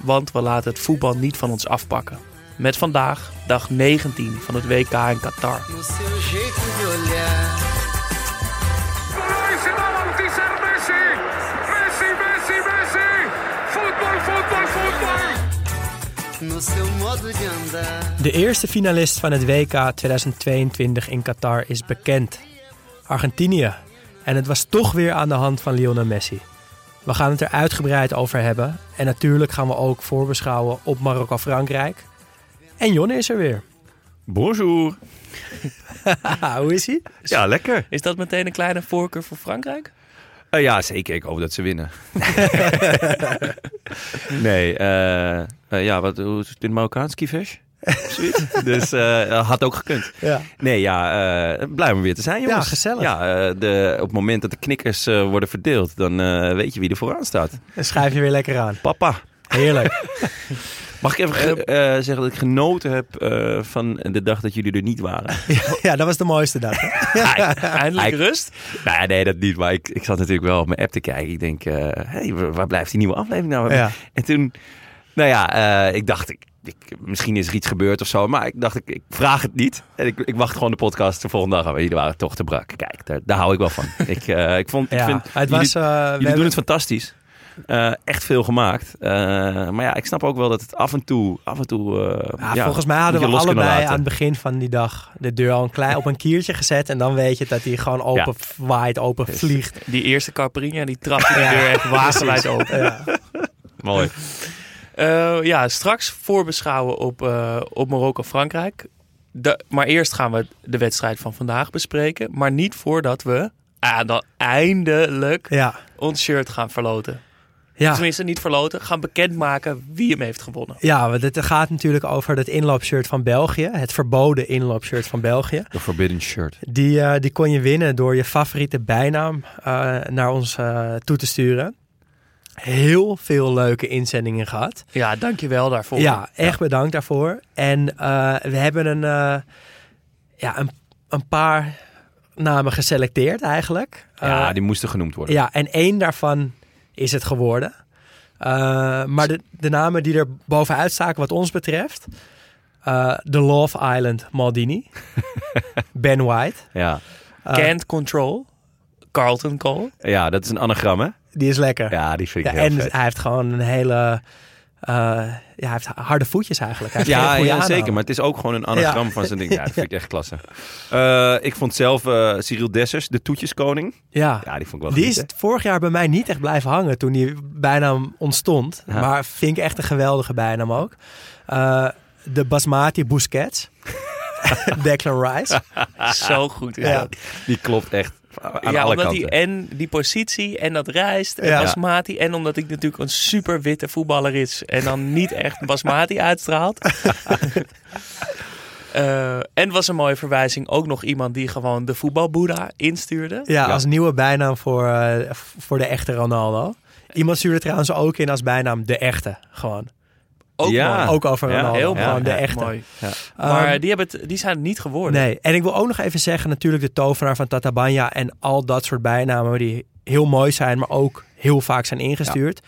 Want we laten het voetbal niet van ons afpakken. Met vandaag dag 19 van het WK in Qatar. De eerste finalist van het WK 2022 in Qatar is bekend. Argentinië. En het was toch weer aan de hand van Lionel Messi. We gaan het er uitgebreid over hebben. En natuurlijk gaan we ook voorbeschouwen op Marokko-Frankrijk. En Jonne is er weer. Bonjour. Hoe is hij? Ja, lekker. Is dat meteen een kleine voorkeur voor Frankrijk? Eh, ja, zeker. Ik hoop dat ze winnen. nee, eh, eh, ja, wat, hoe is het in het Marokkaans? Kivesh? Dus eh, had ook gekund. Ja. Nee, ja, eh, blij om weer te zijn, jongens. Ja, gezellig. Ja, eh, de, op het moment dat de knikkers eh, worden verdeeld, dan eh, weet je wie er vooraan staat. Dan schrijf je weer lekker aan. Papa. Heerlijk. Mag ik even ge- eh, zeggen dat ik genoten heb eh, van de dag dat jullie er niet waren? ja, dat was de mooiste dag. Eindelijk rust? Nou ja, nee, dat niet. Maar ik, ik zat natuurlijk wel op mijn app te kijken. Ik denk, eh hey, waar blijft die nieuwe aflevering nou? Ja. En toen, nou ja, eh, ik dacht, ik, ik, misschien is er iets gebeurd of zo. Maar ik dacht, ik, ik vraag het niet. En ik, ik wacht gewoon de podcast de volgende dag. Maar jullie waren toch te brak. Kijk, daar, daar hou ik wel van. ik, eh, ik vond, ik Ja, vind, het jullie, was, eh, jullie hebben- doen het fantastisch. Eh, echt veel gemaakt. Eh, maar ja, ik snap ook wel dat het af en toe, af en toe, eh, Ja, ja, volgens mij hadden we allebei aan het begin van die dag de deur al een klein op een kiertje gezet. En dan weet je dat hij gewoon open waait, open vliegt. Die eerste Carperinha, die trapt de deur echt wagenwijd open. Ja. Mooi. Eh, ja, straks voorbeschouwen op, eh, op Marokko-Frankrijk. De- Maar eerst gaan we de wedstrijd van vandaag bespreken. Maar niet voordat we ah, dan eindelijk Ja. ons shirt gaan verloten. Ja. Tenminste, niet verloten. Gaan bekendmaken wie hem heeft gewonnen. Ja, want het gaat natuurlijk over het inloopshirt van België. Het verboden inloopshirt van België. The Forbidden Shirt. Die, eh, die kon je winnen door je favoriete bijnaam eh, naar ons toe te sturen. Heel veel leuke inzendingen gehad. Ja, dankjewel daarvoor. Ja, echt bedankt daarvoor. En eh, we hebben een, eh, ja, een, een paar namen geselecteerd eigenlijk. Ja, Eh, die moesten genoemd worden. ja, en één daarvan is het geworden. Maar de, de namen die er bovenuit staken wat ons betreft... The Love Island Maldini. ben White. Ja. Can't Control. Carlton Cole. ja, dat is een anagram, hè? Die is lekker. Ja, die vind ik Ja, heel en vet. hij heeft gewoon een hele... eh, ja, hij heeft harde voetjes eigenlijk. Hij heeft Ja, ja zeker. Maar het is ook gewoon een anagram Ja. van zijn ding. Ja, dat vind ik echt klasse. Eh, ik vond zelf eh, Cyril Dessers, de toetjeskoning. Ja. Ja, die vond ik wel Die goed, is vorig jaar bij mij niet echt blijven hangen toen die bijnaam ontstond. Ja. Maar vind ik echt een geweldige bijnaam ook. Eh, de Basmati Busquets. Declan Rice. Zo goed is Ja. Die klopt echt aan ja, alle omdat kanten. hij en die positie en dat reist en Ja. basmati. En omdat ik natuurlijk een super witte voetballer is. En dan niet echt basmati uitstraalt. Eh, en was een mooie verwijzing ook nog iemand die gewoon de voetbalboeddha instuurde. Ja, Ja. als nieuwe bijnaam voor, eh, voor de echte Ronaldo. Iemand stuurde trouwens ook in als bijnaam de echte. Gewoon. Ook Ja. mooi. Ook over Ja, Ronaldo. Heel gewoon mooi. de Ja, echte. mooi. Ja. Maar Ehm, die, hebben het, die zijn het niet geworden. Nee, en ik wil ook nog even zeggen, natuurlijk de tovenaar van Tatabanya en al dat soort bijnamen die heel mooi zijn, maar ook heel vaak zijn ingestuurd.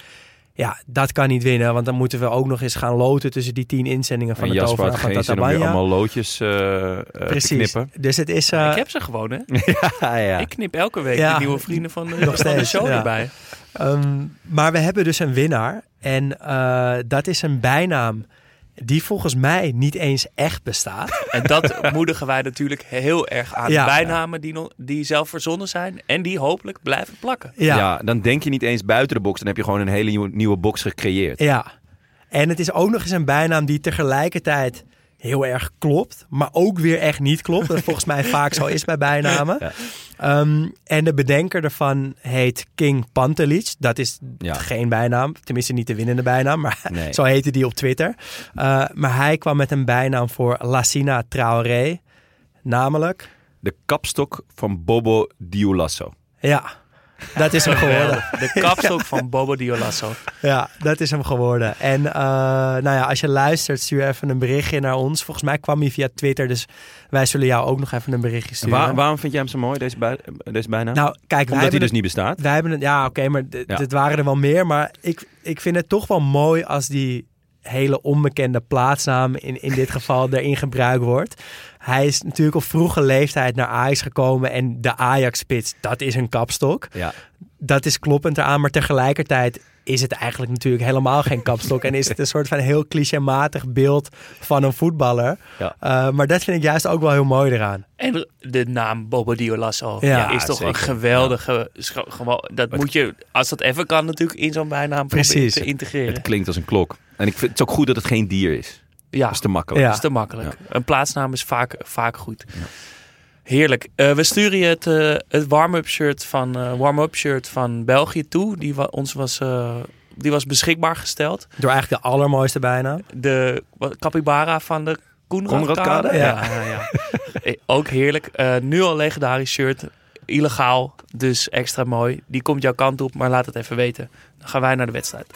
Ja, dat kan niet winnen, want dan moeten we ook nog eens gaan loten tussen die tien inzendingen van En tovenaar had van geen zin om weer allemaal loodjes eh, eh, te Precies. knippen. Dus het is... eh, Ik heb ze gewoon, hè? ja, ja. Ik knip elke week Ja. de nieuwe vrienden van de, Nog van de steeds, show ja. erbij. ehm, maar we hebben dus een winnaar en eh, dat is een bijnaam die volgens mij niet eens echt bestaat. En dat moedigen wij natuurlijk heel erg aan. Ja. Bijnamen die, die zelf verzonnen zijn en die hopelijk blijven plakken. Ja, Ja. dan denk je niet eens buiten de box. Dan heb je gewoon een hele nieuwe, nieuwe box gecreëerd. ja. En het is ook nog eens een bijnaam die tegelijkertijd heel erg klopt, maar ook weer echt niet klopt. Dat volgens mij vaak zo is bij bijnamen. Ja. Ehm, en de bedenker ervan heet King Pantelic. Dat is Ja. geen bijnaam, tenminste niet de winnende bijnaam, maar Nee. zo heette die op Twitter. Uh, maar hij kwam met een bijnaam voor Lassina Traoré, namelijk, De kapstok van Bobo Dioulasso. ja, dat is hem geworden. De kapstok van Bobo Diolasso. Ja, dat is hem geworden. En eh, nou ja, als je luistert, stuur even een berichtje naar ons. Volgens mij kwam hij via Twitter, dus wij zullen jou ook nog even een berichtje En sturen. waar- waarom vind jij hem zo mooi, deze, bij, deze bijnaam? Nou, kijk, Omdat hij dus het- niet bestaat. Wij hebben het, ja, oké, maar Ja. dit waren er wel meer. Maar ik, ik vind het toch wel mooi als die hele onbekende plaatsnaam in, in dit geval erin gebruikt wordt. Hij is natuurlijk op vroege leeftijd naar Ajax gekomen en de Ajax-spits, dat is een kapstok. Ja. Dat is kloppend eraan, maar tegelijkertijd is het eigenlijk natuurlijk helemaal geen kapstok. en is het een soort van heel clichématig beeld van een voetballer. Ja. Uh, maar dat vind ik juist ook wel heel mooi eraan. En de naam Bobo Diolasso Ja, is toch een geweldige... Gewoon, dat moet je, als dat even kan, natuurlijk in zo'n bijnaam proberen Precies. te integreren. Het klinkt als een klok. En ik vind het ook goed dat het geen dier is. Ja, Dat is te makkelijk. Ja. dat is te makkelijk. Een plaatsnaam is vaak, vaak goed. Heerlijk. Eh, we sturen je het, eh, het warm-up shirt, van, eh, warm-up shirt van België toe. Die wa- ons was, eh, die was beschikbaar gesteld. Door eigenlijk de allermooiste bijnaam. De wat, capybara van de Koenradkade. Ja, ja, ja. Ook heerlijk. Eh, nu al legendarisch shirt. Illegaal, dus extra mooi. Die komt jouw kant op, maar laat het even weten. Dan gaan wij naar de wedstrijd.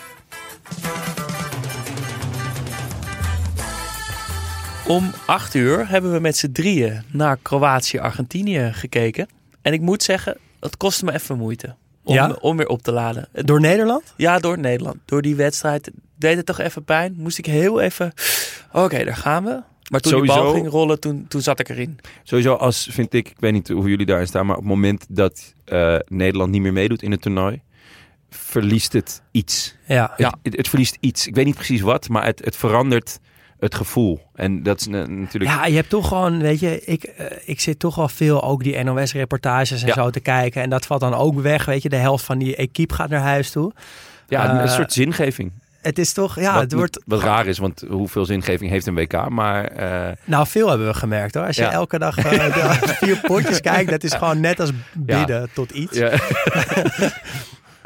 Om 8 uur hebben we met z'n drieën naar Kroatië-Argentinië gekeken. En ik moet zeggen, het kostte me even moeite om, Ja? om weer op te laden. Door Nederland? ja, door Nederland. Door die wedstrijd deed het toch even pijn. Moest ik heel even... Oké, daar gaan we. Maar toen die bal Sowieso- ging rollen, toen, toen zat ik erin. Sowieso als, vind ik, ik weet niet hoe jullie daarin staan, maar op het moment dat eh, Nederland niet meer meedoet in het toernooi, verliest het iets. Ja. Ja. Het, het, het verliest iets. Ik weet niet precies wat, maar het, het verandert het gevoel. En dat is natuurlijk... Ja, je hebt toch gewoon, weet je, ik, eh, ik zit toch wel veel ook die NOS-reportages en Ja. zo te kijken. En dat valt dan ook weg, weet je. De helft van die equipe gaat naar huis toe. ja, een, eh, soort zingeving. Het is toch, ja, wat, het wordt... wat raar is, want hoeveel zingeving heeft een WK? Maar eh, Nou, veel hebben we gemerkt hoor. Als je Ja. elke dag de vier potjes kijkt, dat is gewoon net als bidden tot iets. ja,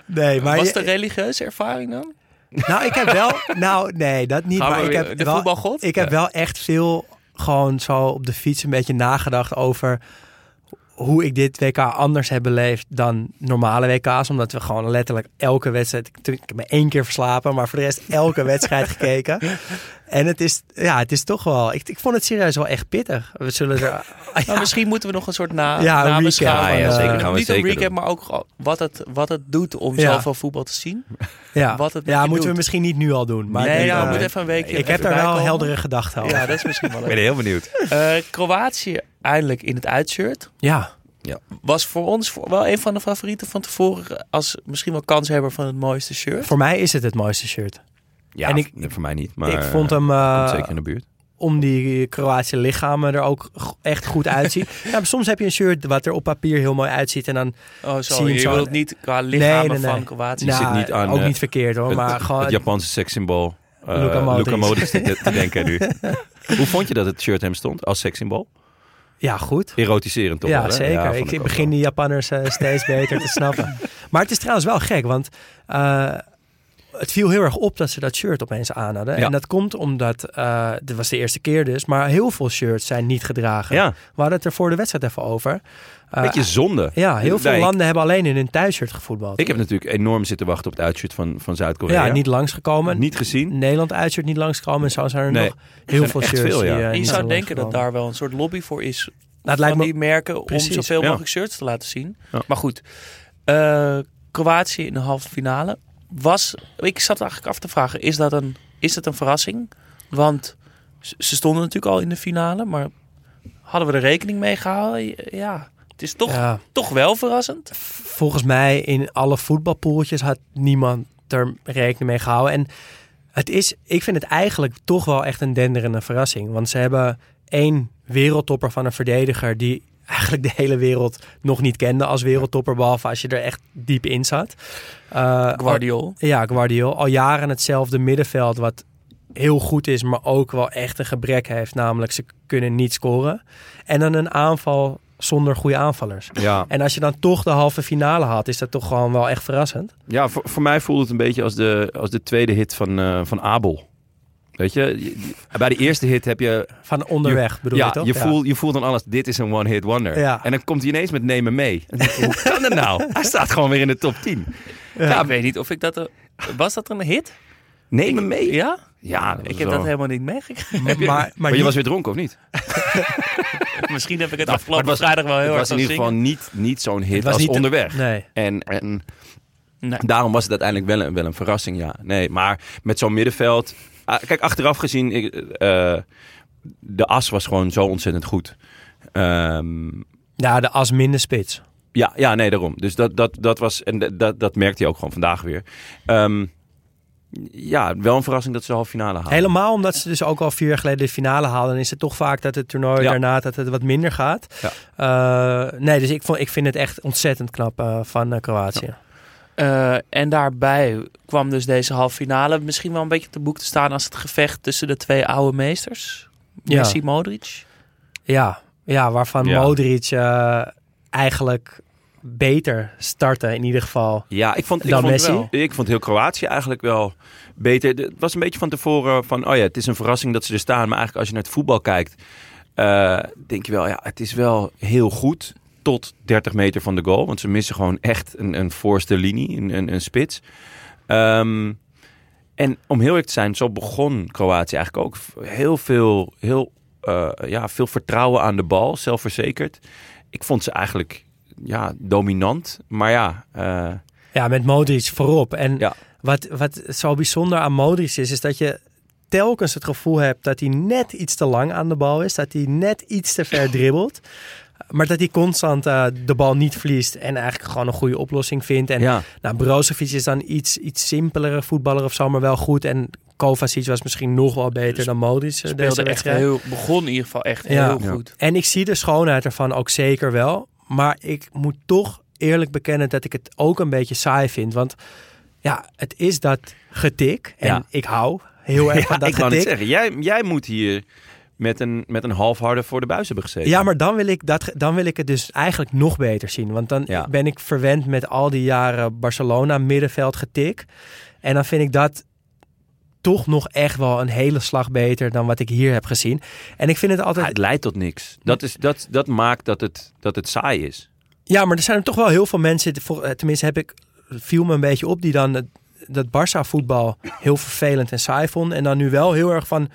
Nee, maar Was het een religieuze ervaring dan? Nou, ik heb wel... Nou, nee, dat niet. Gaan maar ik heb de wel, voetbalgod? Ik heb Ja. wel echt veel gewoon zo op de fiets een beetje nagedacht over hoe ik dit WK anders heb beleefd dan normale WK's. Omdat we gewoon letterlijk elke wedstrijd... Ik, ik heb me één keer verslapen, maar voor de rest elke wedstrijd gekeken. En het is, ja, het is toch wel... Ik, ik vond het serieus wel echt pittig. We zullen er... Nou, ja, misschien moeten we nog een soort na, Ja, recap, ja, eh, zeker, gaan we Niet zeker een recap, doen. maar ook wat het, wat het doet om Ja. zoveel voetbal te zien. ja. wat het ja moeten we misschien niet nu al doen. Maar nee, ik, ja, denk, we eh, moeten even een weekje ik heb daar wel heldere gedachten over. Ja, dat is misschien wel ik ben heel benieuwd. Eh, Kroatië eindelijk in het uitshirt. Ja. Was voor ons wel een van de favorieten van tevoren. Als misschien wel kanshebber van het mooiste shirt. Voor mij is het het mooiste shirt. Ja, En ik- voor mij niet. Maar ik vond hem... eh, zeker in de buurt. om die Kroatische lichamen er ook echt goed uitzien. ja, maar soms heb je een shirt wat er op papier heel mooi uitziet en dan Oh, zo. Zie je Je zo- wilt niet qua lichamen Nee, nee, nee. van Kroatië. zit nou, niet aan, ook eh, niet verkeerd hoor, het, maar gewoon het Japanse sekssymbool. eh, Luka Modric. Luka Modric te, te denken nu. Hoe vond je dat het shirt hem stond als sekssymbool? ja goed. Erotiserend toch ja, wel, zeker. vond ik, ook begin wel. die Japanners steeds beter te snappen. Maar het is trouwens wel gek, want eh, het viel heel erg op dat ze dat shirt opeens aan hadden. Ja. En dat komt omdat, eh dit was de eerste keer dus, maar heel veel shirts zijn niet gedragen. Ja, We hadden het er voor de wedstrijd even over. Eh, beetje zonde. ja, heel veel Nee, ik- landen hebben alleen in hun thuisshirt gevoetbald. Ik heb natuurlijk enorm zitten wachten op het uitshirt van, van Zuid-Korea. ja, niet langsgekomen. Niet gezien. Nederland uitshirt niet langsgekomen. En zo zijn er Nee. nog heel veel shirts. veel, ja. die, eh, En je zou denken dat daar wel een soort lobby voor is. Nou, het lijkt van me... die merken Precies, om zoveel ja. mogelijk shirts te laten zien. Ja. Maar goed, eh, Kroatië in de halve finale was. Ik zat eigenlijk af te vragen: is dat een, is dat een verrassing? Want ze stonden natuurlijk al in de finale, maar hadden we er rekening mee gehouden? Ja, het is toch, Ja, toch wel verrassend. volgens mij in alle voetbalpoeltjes had niemand er rekening mee gehouden. En Het is, ik vind het eigenlijk toch wel echt een denderende verrassing. Want ze hebben één wereldtopper van een verdediger die eigenlijk de hele wereld nog niet kende als wereldtopper, behalve als je er echt diep in zat. Uh, Guardiol. Ja, Guardiol. Al jaren hetzelfde middenveld wat heel goed is, maar ook wel echt een gebrek heeft. Namelijk, ze kunnen niet scoren. En dan een aanval zonder goede aanvallers. Ja, En als je dan toch de halve finale had, is dat toch gewoon wel echt verrassend. ja voor, voor mij voelde het een beetje als de, als de tweede hit van, eh, van Abel. Weet je, bij de eerste hit heb je... Van onderweg, bedoel ja, je toch? je, voelt, je voelt dan alles, dit is een one-hit wonder. Ja. En dan komt hij ineens met nemen mee. Hoe kan dat nou? Hij staat gewoon weer in de top 10. Ja, ik weet niet of ik dat... Was dat een hit? Nemen mee? Ja? Ja, Ik heb dat helemaal niet meegekregen. Maar, maar, Maar je niet- was weer dronken, of niet? Misschien heb ik het Nou, afgelopen maar het was- vrijdag wel heel het erg was in ieder geval niet, niet zo'n hit het was als niet onderweg. Nee. En, en Nee. daarom was het uiteindelijk wel een, wel een verrassing, ja. Nee, maar met zo'n middenveld... ah, Kijk, achteraf gezien, ik, eh, de as was gewoon zo ontzettend goed. Ehm, Ja, de as minder spits. ja, ja, nee, daarom. Dus dat, dat, dat was... En dat, dat merkte hij ook gewoon vandaag weer. Ehm, ja, wel een verrassing dat ze de halve finale halen. Helemaal omdat ze dus ook al vier jaar geleden de finale haalden. Dan is het toch vaak dat het toernooi Ja. daarna dat het wat minder gaat. Eh, nee, dus ik, vond, ik vind het echt ontzettend knap eh, van eh, Kroatië. Eh, en daarbij kwam dus deze halve finale misschien wel een beetje te boek te staan als het gevecht tussen de twee oude meesters. Ja. Messi, Modric. Ja, ja waarvan Ja. Modric eh, eigenlijk beter startte in ieder geval. Ja, ik vond, ik, Dan vond Messi? wel- ik vond heel Kroatië eigenlijk wel beter. Het was een beetje van tevoren van, oh ja, het is een verrassing dat ze er staan. Maar eigenlijk als je naar het voetbal kijkt, eh, denk je wel, ja, het is wel heel goed tot 30 meter van de goal. Want ze missen gewoon echt een, een voorste linie, een, een, een spits. Ehm, en om heel eerlijk te zijn, zo begon Kroatië eigenlijk ook. Heel veel, heel, eh, ja, veel vertrouwen aan de bal, zelfverzekerd. Ik vond ze eigenlijk ja, dominant. Maar ja, eh, Ja, met Modric voorop. En Ja. wat, wat zo bijzonder aan Modric is, is dat je telkens het gevoel hebt dat hij net iets te lang aan de bal is. Dat hij net iets te ver dribbelt. Maar dat hij constant eh, de bal niet verliest en eigenlijk gewoon een goede oplossing vindt. En ja. nou, Brozovic is dan iets, iets simpelere voetballer of zo, maar wel goed. En Kovacic was misschien nog wel beter dan Modric eh, deze Speelde echt heel, begon in ieder geval echt Ja. heel Ja. goed. En ik zie de schoonheid ervan ook zeker wel. Maar ik moet toch eerlijk bekennen dat ik het ook een beetje saai vind. Want ja, het is dat getik. En Ja. ik hou heel erg Ja, van dat ik getik. zeggen, jij, jij moet hier met een, met een half harde voor de buis hebben gezeten. Ja, maar dan wil, ik dat, dan wil ik het dus eigenlijk nog beter zien. Want dan Ja. ben ik verwend met al die jaren Barcelona middenveld getik. En dan vind ik dat toch nog echt wel een hele slag beter dan wat ik hier heb gezien. En ik vind het Ja, altijd... het leidt tot niks. Dat, is, dat, dat maakt dat het, dat het saai is. Ja, maar er zijn er toch wel heel veel mensen, voor- eh, tenminste heb ik, viel me een beetje op, die dan het, dat Barça voetbal heel vervelend en saai vonden. En dan nu wel heel erg van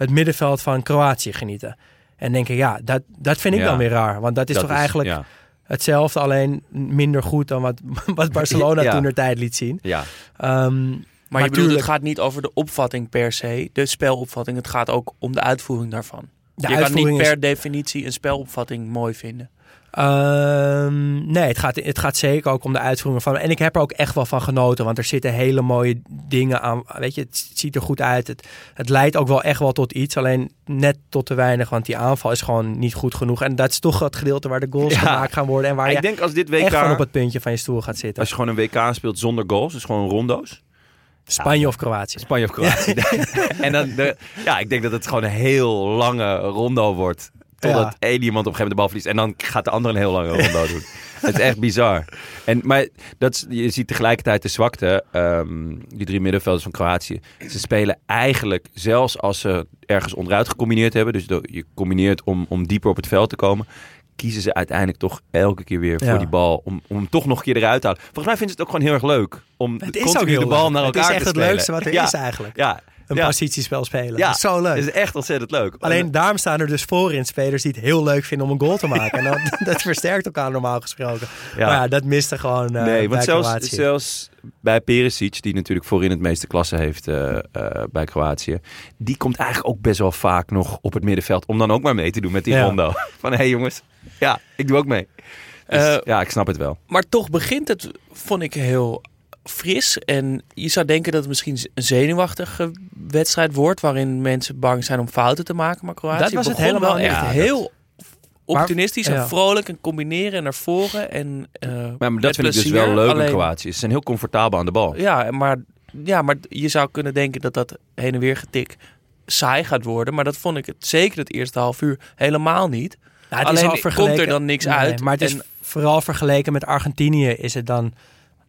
het middenveld van Kroatië genieten. En denken, ja, dat, dat vind ik Ja. dan weer raar. Want dat is Dat toch eigenlijk Ja, hetzelfde, alleen minder goed dan wat, wat Barcelona Ja. toen er tijd liet zien. ja. Ehm, Maar, je bedoelt, het gaat niet over de opvatting per se, de spelopvatting. Het gaat ook om de uitvoering daarvan. de je kan uitvoering niet is- per definitie een spelopvatting mooi vinden. Ehm, nee, het gaat, het gaat zeker ook om de uitvoering van. En ik heb er ook echt wel van genoten. Want er zitten hele mooie dingen aan. Weet je, het ziet er goed uit. Het, het leidt ook wel echt wel tot iets. Alleen net tot te weinig. Want die aanval is gewoon niet goed genoeg. En dat is toch het gedeelte waar de goals Ja. gemaakt gaan worden. En waar ik je denk als dit echt gewoon op WK, het puntje van je stoel gaat zitten. als je gewoon een WK speelt zonder goals, dus gewoon rondo's. Spanje of Kroatië. Spanje of Kroatië. en dan, de, ja, ik denk dat het gewoon een heel lange rondo wordt. Totdat Ja. één iemand op een gegeven moment de bal verliest. En dan gaat de ander een heel lange rondo doen. Het is echt bizar. En, maar dat is, je ziet tegelijkertijd de zwakte. ehm, die drie middenvelders van Kroatië. Ze spelen eigenlijk, zelfs als ze ergens onderuit gecombineerd hebben. Dus je combineert om, om dieper op het veld te komen. Kiezen ze uiteindelijk toch elke keer weer Ja. voor die bal. Om, om hem toch nog een keer eruit te halen. Volgens mij vinden ze het ook gewoon heel erg leuk. Om Het is continu ook heel de bal leuk. naar Het elkaar is echt te het spelen. leukste wat er Ja. is eigenlijk. Ja, Een ja. positiespel spelen. Ja. Dat is zo leuk. Het is echt ontzettend leuk. Alleen daarom staan er dus voorin spelers die het heel leuk vinden om een goal te maken. En dat, dat versterkt elkaar normaal gesproken. Ja. Maar ja, dat miste gewoon eh nee, bij want zelfs, Kroatië. zelfs bij Perisic, die natuurlijk voorin het meeste klasse heeft eh, eh, bij Kroatië, die komt eigenlijk ook best wel vaak nog op het middenveld om dan ook maar mee te doen met die Ja. rondo. Van hé hey jongens, ja, ik doe ook mee. Dus, ja, ik snap het wel. Maar toch begint het, vond ik heel fris. En je zou denken dat het misschien een zenuwachtige wedstrijd wordt. Waarin mensen bang zijn om fouten te maken. Maar Kroatië Dat was het begon helemaal wel echt. Ja, heel opportunistisch en ja. vrolijk. En combineren naar voren. En, eh, Maar, dat vind ik dus wel leuk Alleen- in Kroatië. Ze zijn heel comfortabel aan de bal. Ja, maar, ja, maar je zou kunnen denken dat dat heen en weer getik saai gaat worden. Maar dat vond ik het zeker het eerste half uur helemaal niet. Nou, het Alleen al komt er dan niks Nee, uit. Maar het is En- vooral vergeleken met Argentinië is het dan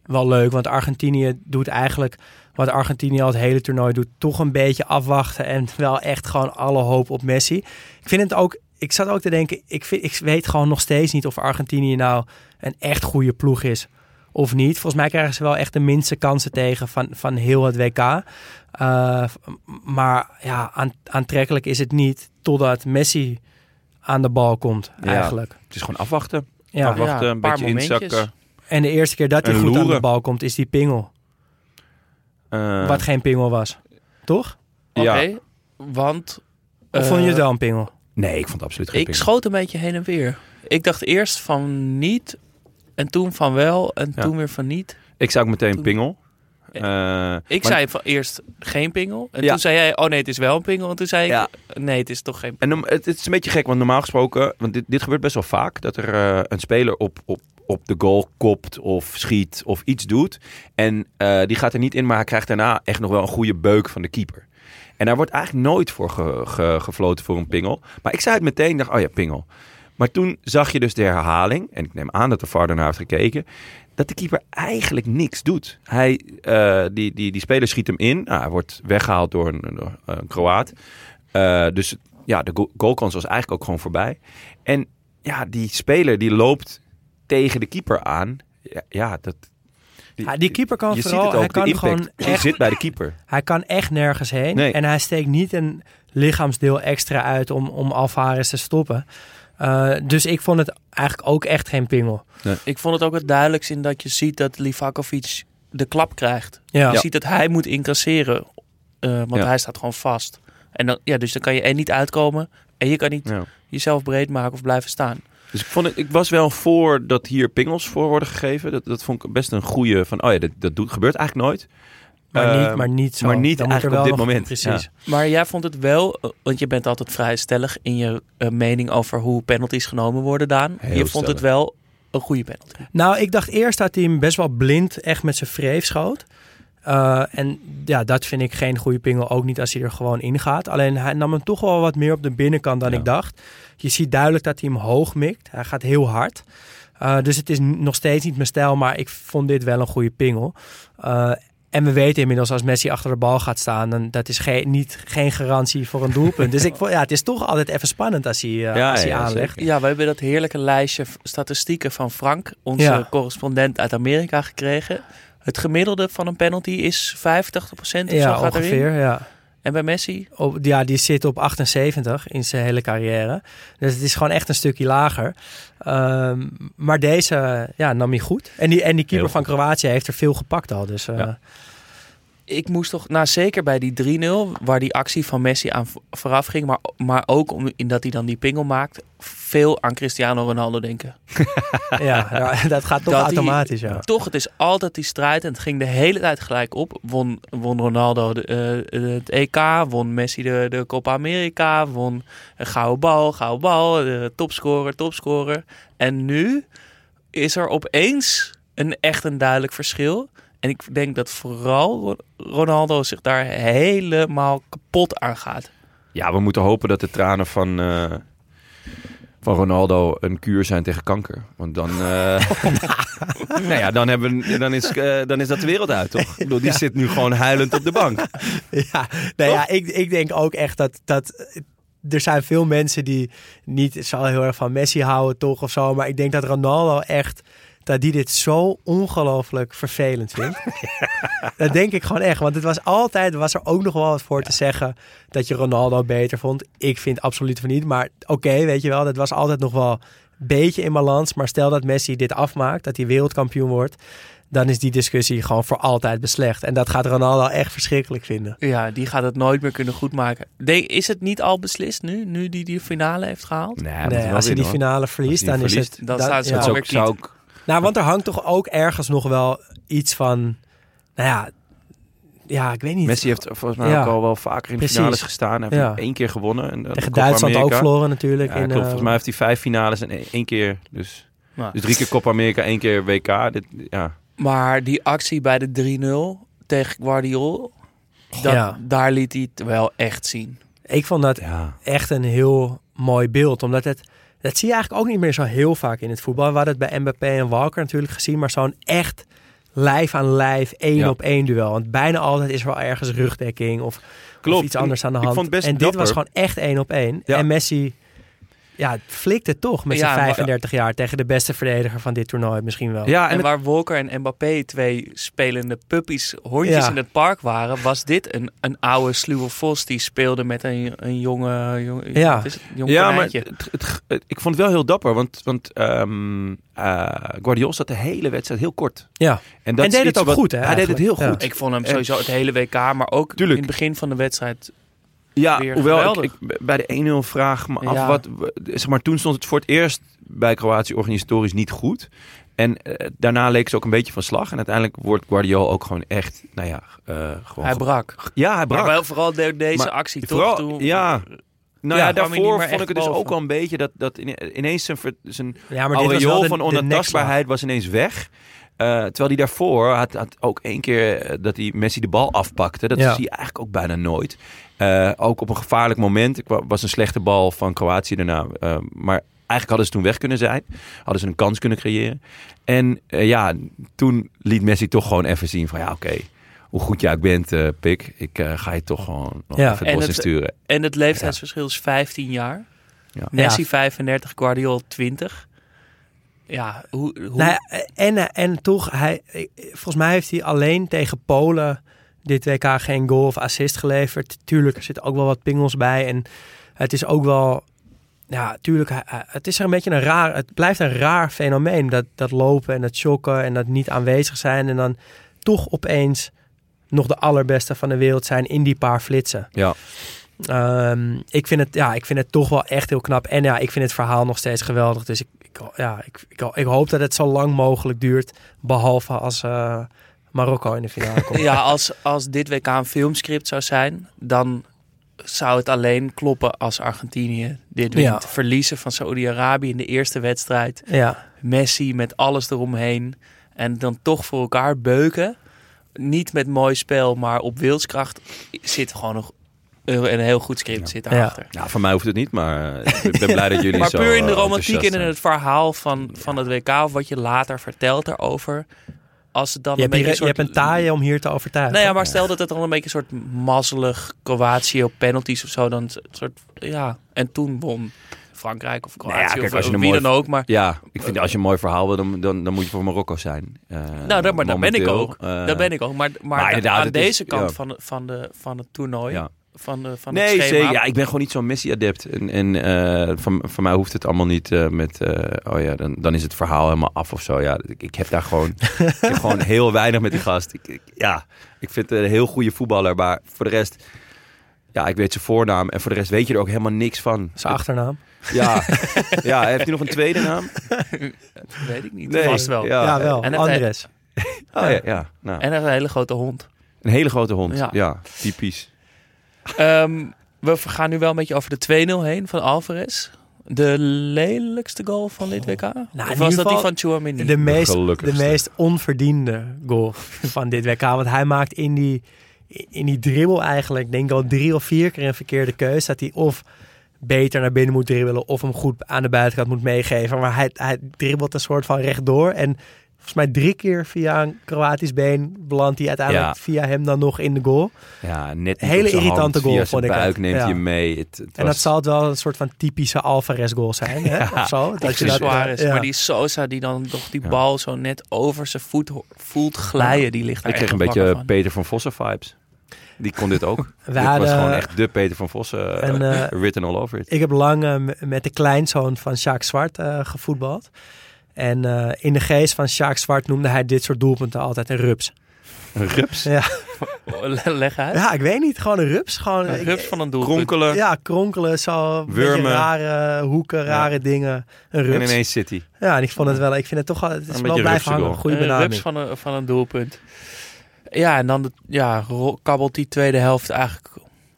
wel leuk. Want Argentinië doet eigenlijk wat Argentinië al het hele toernooi doet. Toch een beetje afwachten en wel echt gewoon alle hoop op Messi. Ik vind het ook... Ik zat ook te denken, ik, vind, ik weet gewoon nog steeds niet of Argentinië nou een echt goede ploeg is of niet. Volgens mij krijgen ze wel echt de minste kansen tegen van, van heel het WK. Uh, maar ja, aan, aantrekkelijk is het niet totdat Messi aan de bal komt Ja. eigenlijk. Het is gewoon afwachten. Ja. afwachten, Ja, een een paar beetje momentjes. inzakken. En de eerste keer dat hij En goed aan de bal komt, is die pingel. Eh, Wat geen pingel was. Toch? Oké, Ja. want... Of eh, vond je het wel een pingel? Nee, ik vond het absoluut geen Ik pingel. schoot een beetje heen en weer. Ik dacht eerst van niet, en toen van wel, en Ja. toen weer van niet. Ik zou ook meteen Toen- pingel. Eh, Ik maar- zei van eerst geen pingel. En Ja. toen zei jij, oh nee, het is wel een pingel. En toen zei ik, Ja. nee, het is toch geen En norm- het, het is een beetje gek, want normaal gesproken, want dit, dit gebeurt best wel vaak, dat er eh, een speler op, op, op de goal kopt of schiet of iets doet. En eh, die gaat er niet in, maar hij krijgt daarna echt nog wel een goede beuk van de keeper. En daar wordt eigenlijk nooit voor ge- ge- gefloten voor een pingel. Maar ik zei het meteen, dacht, oh ja, pingel. Maar toen zag je dus de herhaling, en ik neem aan dat de VAR daarna heeft gekeken, dat de keeper eigenlijk niks doet. Hij, eh, die, die, die speler schiet hem in, nou, hij wordt weggehaald door een, door een Kroaat. Eh, dus ja, de go- goalkans was eigenlijk ook gewoon voorbij. En ja, die speler die loopt tegen de keeper aan. Ja, ja dat... Ja, die keeper kan je vooral, ziet het hij ook, kan de impact gewoon die echt, zit bij de keeper. hij kan echt nergens heen. Nee. En hij steekt niet een lichaamsdeel extra uit om, om Alvarez te stoppen. Uh, dus ik vond het eigenlijk ook echt geen pingel. Ik vond het ook het duidelijkst in dat je ziet dat Livakovic de klap krijgt. Ja. Je ziet dat hij moet incasseren, uh, want Ja. hij staat gewoon vast. En dan, ja, dus dan kan je er niet uitkomen en je kan niet Ja. jezelf breed maken of blijven staan. Dus ik, vond het, ik was wel voor dat hier pingels voor worden gegeven. Dat, dat vond ik best een goede van, oh ja, dat, dat doet, gebeurt eigenlijk nooit. Maar, Eh, niet, maar niet zo. maar niet Dan eigenlijk op dit moment. Precies. Maar jij vond het wel, eh, want je bent altijd vrij stellig in je eh, mening over hoe penalties genomen worden, Daan. Heel je vond het wel een goede penalty. Nou, ik dacht eerst dat hij hem best wel blind echt met zijn vreef schoot. Uh, en ja, dat vind ik geen goede pingel. Ook niet als hij er gewoon in gaat. Alleen hij nam hem toch wel wat meer op de binnenkant dan Ja. ik dacht. Je ziet duidelijk dat hij hem hoog mikt. Hij gaat heel hard. Uh, dus het is nog steeds niet mijn stijl. Maar ik vond dit wel een goede pingel. Uh, en we weten inmiddels als Messi achter de bal gaat staan, dan dat is geen, niet, geen garantie voor een doelpunt. dus ik vond, ja, het is toch altijd even spannend als hij, uh, Ja, als hij ja, aanlegt. zeker. Ja, we hebben dat heerlijke lijstje statistieken van Frank, onze Ja. correspondent uit Amerika, gekregen. Het gemiddelde van een penalty is 85% of zo Ja, gaat ongeveer. erin. Ja. En bij Messi? Op, ja, die zit op 78 in zijn hele carrière. Dus het is gewoon echt een stukje lager. Um, maar deze ja, nam hij goed. En die, en die keeper van Kroatië heeft er veel gepakt al. Dus uh, Ja. Ik moest toch, nou zeker bij die 3-0, waar die actie van Messi aan vo- vooraf ging, maar, maar ook om, in dat hij dan die pingel maakt, veel aan Cristiano Ronaldo denken. ja, dat gaat toch Dat automatisch. hij- Ja. Toch, het is altijd die strijd en het ging de hele tijd gelijk op. Won, won Ronaldo de, eh, het EK, won Messi de, de Copa America, won een gouden bal, gouden bal, de topscorer, topscorer. En nu is er opeens een echt een duidelijk verschil. En ik denk dat vooral Ro- Ronaldo zich daar helemaal kapot aan gaat. Ja, we moeten hopen dat de tranen van, eh, van Ronaldo een kuur zijn tegen kanker. Want dan, eh, nou ja, dan, hebben, dan, is, eh, dan is dat de wereld uit, toch? Ik bedoel, die zit nu gewoon huilend op de bank. Ja, nou ja, ik, ik denk ook echt dat, dat er zijn veel mensen die niet zo heel erg van Messi houden, toch of zo. Maar ik denk dat Ronaldo echt dat die dit zo ongelooflijk vervelend vindt. dat denk ik gewoon echt. Want het was altijd, was er ook nog wel wat voor te zeggen dat je Ronaldo beter vond. Ik vind absoluut van niet. Maar oké, weet je wel, dat was altijd nog wel een beetje in balans. Maar stel dat Messi dit afmaakt, dat hij wereldkampioen wordt. Dan is die discussie gewoon voor altijd beslecht. En dat gaat Ronaldo echt verschrikkelijk vinden. Ja, die gaat het nooit meer kunnen goedmaken. De, is het niet al beslist nu, nu die die finale heeft gehaald? Nee, nee, als hij die finale verliest, dan is het... dan dat- staat ze ja. Zou, ook... Nou, want er hangt toch ook ergens nog wel iets van Nou ja, ja, ik weet niet. Messi heeft volgens mij Ja. ook al wel vaker in de Precies. finales gestaan. Hij heeft Ja. één keer gewonnen. En, Tegen Copa Duitsland ook America. verloren natuurlijk. Ja, in, klopt. eh, Volgens mij heeft hij vijf finales en één- één keer. Dus, Nou, dus drie keer Copa America, één keer WK. Dit, ja. Maar die actie bij de 3-0 tegen Guardiol, dat, Ja. daar liet hij het wel echt zien. Ik vond dat ja. echt een heel mooi beeld. Omdat het, dat zie je eigenlijk ook niet meer zo heel vaak in het voetbal. We hadden het bij Mbappé en Walker natuurlijk gezien. Maar zo'n echt lijf aan lijf, één Ja. op één duel. Want bijna altijd is er wel ergens rugdekking of, iets anders aan de Ik hand. vond het best en dit dapper. was gewoon echt één op één. Ja. En Messi ja, flikte toch met zijn Ja, maar- 35 jaar tegen de beste verdediger van dit toernooi misschien wel. Ja, En, en het- waar Walker en Mbappé twee spelende puppies, hondjes Ja. in het park waren, was dit een, een oude sluwe vos die speelde met een, een jonge, jonge Ja. wat is het? jong ja, maar het, het- het- ik vond het wel heel dapper. Want, want ehm eh, Guardiola zat de hele wedstrijd heel kort. Ja. En, dat En deed het ook wat- goed, hè, Hij deed het heel goed. Ja. Ik vond hem sowieso het hele WK, maar ook Tuurlijk. in het begin van de wedstrijd. Ja, weer hoewel ik, geweldig. ik bij de 1-0 vraag me af Ja. wat... Zeg maar, toen stond het voor het eerst bij Kroatië organisatorisch niet goed. En eh, daarna leek ze ook een beetje van slag. En uiteindelijk wordt Guardiola ook gewoon echt, nou ja, eh, gewoon... Hij brak. Ja, hij brak. Maar wel vooral de- deze Maar actie vooral- toch? Toen, ja. Nou Ja, daarvoor vond ik het dus boven. ook wel een beetje dat, dat ine- ineens zijn, ver- zijn Ja, maar dit was wel aureool de, van onaantastbaarheid was ineens weg. Eh, terwijl hij daarvoor had, had ook één keer eh, dat hij Messi de bal afpakte. Dat Ja. zie je eigenlijk ook bijna nooit. Eh, ook op een gevaarlijk moment. Ik wa- was een slechte bal van Kroatië daarna. eh, maar eigenlijk hadden ze toen weg kunnen zijn. Hadden ze een kans kunnen creëren. En ja, toen liet Messi toch gewoon even zien van ja, oké. hoe goed jij ook bent, eh, Pik. Ik eh, ga je toch gewoon nog Ja. even En het bos het- insturen. En het leeftijdsverschil is 15 jaar. Ja. Messi Ja. 35, Guardiola 20. Ja, hoe... hoe Nou ja, en, en toch, hij, volgens mij heeft hij alleen tegen Polen dit WK geen goal of assist geleverd. Tuurlijk, er zitten ook wel wat pingels bij. En het is ook wel, ja, tuurlijk, het is er een beetje een raar, het blijft een raar fenomeen. Dat, dat lopen en dat shocken en dat niet aanwezig zijn. En dan toch opeens nog de allerbeste van de wereld zijn in die paar flitsen. Ja. Ehm, ik, vind het, ja, ik vind het toch wel echt heel knap. En ja, ik vind het verhaal nog steeds geweldig. Dus ik, ik, ja, ik, ik, ik hoop dat het zo lang mogelijk duurt. Behalve als eh, Marokko in de finale komt. Ja, als, als dit WK een filmscript zou zijn, dan zou het alleen kloppen als Argentinië dit wint. Ja. Verliezen van Saoedi-Arabië in de eerste wedstrijd. ja. Messi met alles eromheen. En dan toch voor elkaar beuken. Niet met mooi spel, maar op wilskracht zit gewoon nog een, een heel goed script zit daarachter. Ja, voor mij hoeft het niet, maar eh, ik ben blij dat jullie Maar zo puur in de eh, romantiek en in het verhaal van, van het WK, of wat je later vertelt daarover. Als het dan Je, een hebt hier, beetje je een hebt soort... een taaie om hier te overtuigen. Nou ja, maar stel dat het dan een beetje een soort mazzelig Kroatië op penalties of zo. Dan een soort, ja. En toen won Frankrijk of Nou ja, Kroatië kijk, of als je een wie mooi- dan ook. Maar Ja, ik vind als je een mooi verhaal wil, dan, dan, dan moet je voor Marokko zijn. Eh, nou, daar, maar daar ben ik ook. Eh, daar ben ik ook. Maar, maar, maar aan deze kant ja. van, van, de, van het toernooi, Ja. Van, de, van Nee, het schema. zeker. Ja, ik ben gewoon niet zo'n Messi-adept. En, en eh, van, van mij hoeft het allemaal niet eh, met... eh, oh ja, dan, dan is het verhaal helemaal af of zo. Ja, ik, ik heb daar gewoon, ik heb gewoon heel weinig met die gast. Ik, ik- ja, ik vind het een heel goede voetballer. Maar voor de rest... Ja, ik weet zijn voornaam. En voor de rest weet je er ook helemaal niks van. Zijn achternaam. Ja, ja heeft hij nog een tweede naam? Weet ik niet. Nee. Vast wel. Ja. Ja, wel. En Andres. Oh ja, ja. Nou, En een hele grote hond. een hele grote hond. Ja. Ja, typisch. Ehm, we gaan nu wel een beetje over de 2-0 heen van Alvarez. De lelijkste goal van dit WK? Nou, of was dat die van Chouamini? De meest, de meest onverdiende goal van dit WK. Want hij maakt in die, in die dribbel eigenlijk, denk ik al drie of vier keer een verkeerde keuze. Dat hij of beter naar binnen moet dribbelen of hem goed aan de buitenkant moet meegeven. Maar hij, hij dribbelt een soort van rechtdoor. En volgens mij drie keer via een Kroatisch been belandt hij uiteindelijk Ja. via hem dan nog in de goal. Ja, net Hele op zijn irritante hand, goal, via vond zijn ik buik het. neemt Ja. hij hem mee. Het, het En dat zal het wel een soort van typische Alvarez goal zijn. Hè? Of zo. Dat je dat, Suarez. ja. Maar die Sosa die dan toch die Ja. bal zo net over zijn voet voelt glijden, die ligt daar Ik kreeg een beetje van. Peter van Vossen vibes. Die kon dit ook. We dit was gewoon echt de Peter van Vossen. En, eh, eh, written all over it. Ik heb lang eh, met de kleinzoon van Sjaak Zwart eh, gevoetbald. En eh, in de geest van Sjaak Zwart noemde hij dit soort doelpunten altijd een rups. Een rups. Ja, Leg uit. ja ik weet niet. Gewoon een rups. Gewoon, Een rups van een doelpunt. Kronkelen. Ja, kronkelen, zo. Wurmen. rare hoeken, rare dingen. Een En rups. ineens City. Ja, en ik vond het wel, ik vind het toch wel, het is Een wel blijven hangen. Goede Een rups benaming. van een, van een doelpunt. Ja, en dan de, ja, kabbelt die tweede helft eigenlijk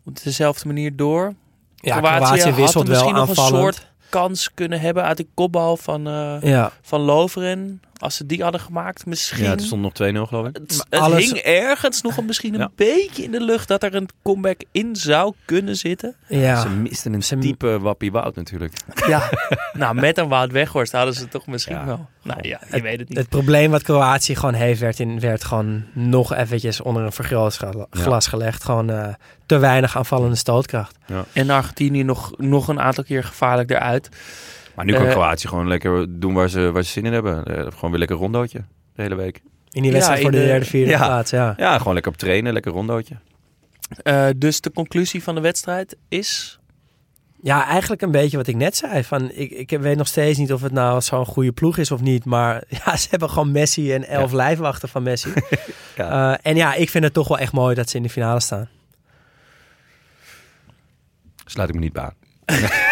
op dezelfde manier door. Ja, Kroatië, Kroatië wisselt wel nog een aanvallend. soort kans kunnen hebben uit de kopbal van, Ja, van Loveren. Als ze die hadden gemaakt, misschien. Ja, er stond nog 2-0 geloof ik. het, het alles- hing ergens nog een, misschien een Ja. beetje in de lucht dat er een comeback in zou kunnen zitten. ja. Ze misten een Ze- diepe Wappie Wout natuurlijk. Ja, nou met een Wout Weghorst hadden ze het toch misschien Ja. wel. Nou ja, je weet het niet. Het probleem wat Kroatië gewoon heeft, werd, in, werd gewoon nog eventjes onder een vergrootglas gelegd. Gewoon eh, te weinig aanvallende stootkracht. En Argentinië nog, nog een aantal keer gevaarlijk eruit. Maar nu kan Eh, Kroatië gewoon lekker doen waar ze, waar ze zin in hebben. Eh, gewoon weer lekker rondootje de hele week. In die wedstrijd Ja, voor de de- derde, vierde Ja. plaats. Ja. Ja, gewoon lekker op trainen, lekker rondootje. Eh, dus de conclusie van de wedstrijd is... ja, eigenlijk een beetje wat ik net zei. Van, ik, ik weet nog steeds niet of het nou zo'n goede ploeg is of niet. Maar ja, ze hebben gewoon Messi en elf lijfwachten van Messi. Ja. Eh, en ja, ik vind het toch wel echt mooi dat ze in de finale staan. Sluit ik me niet bij aan.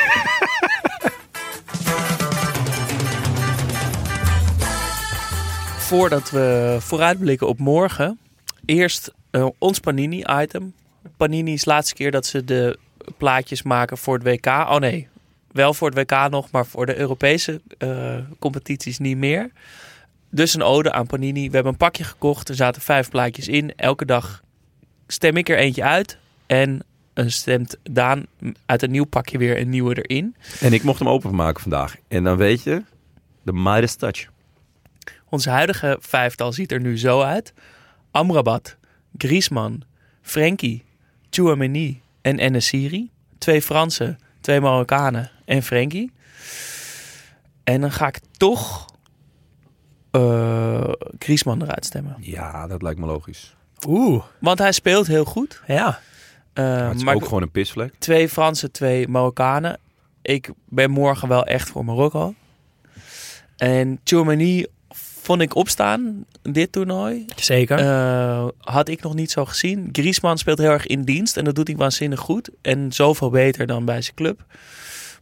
Voordat we vooruitblikken op morgen, eerst eh, ons Panini-item. Panini is de laatste keer dat ze de plaatjes maken voor het WK. Oh nee, wel voor het WK nog, maar voor de Europese eh, competities niet meer. Dus een ode aan Panini. We hebben een pakje gekocht, er zaten vijf plaatjes in. Elke dag stem ik er eentje uit en eh, stemt Daan uit een nieuw pakje weer een nieuwe erin. En ik mocht hem openmaken vandaag. En dan weet je, de Midas Touch. Onze huidige vijftal ziet er nu zo uit. Amrabat, Griezmann, Frenkie, Chouameni en Enesiri. Twee Fransen, twee Marokkanen en Frenkie. En dan ga ik toch eh Griezmann eruit stemmen. Ja, dat lijkt me logisch. Oeh, Want hij speelt heel goed. ja. Eh, het is maar ook gewoon een pisvlek. twee Fransen, twee Marokkanen. Ik ben morgen wel echt voor Marokko. En Chouameni vond ik opstaan dit toernooi. Zeker. Eh, had ik nog niet zo gezien. Griezmann speelt heel erg in dienst en dat doet hij waanzinnig goed. En zoveel beter dan bij zijn club.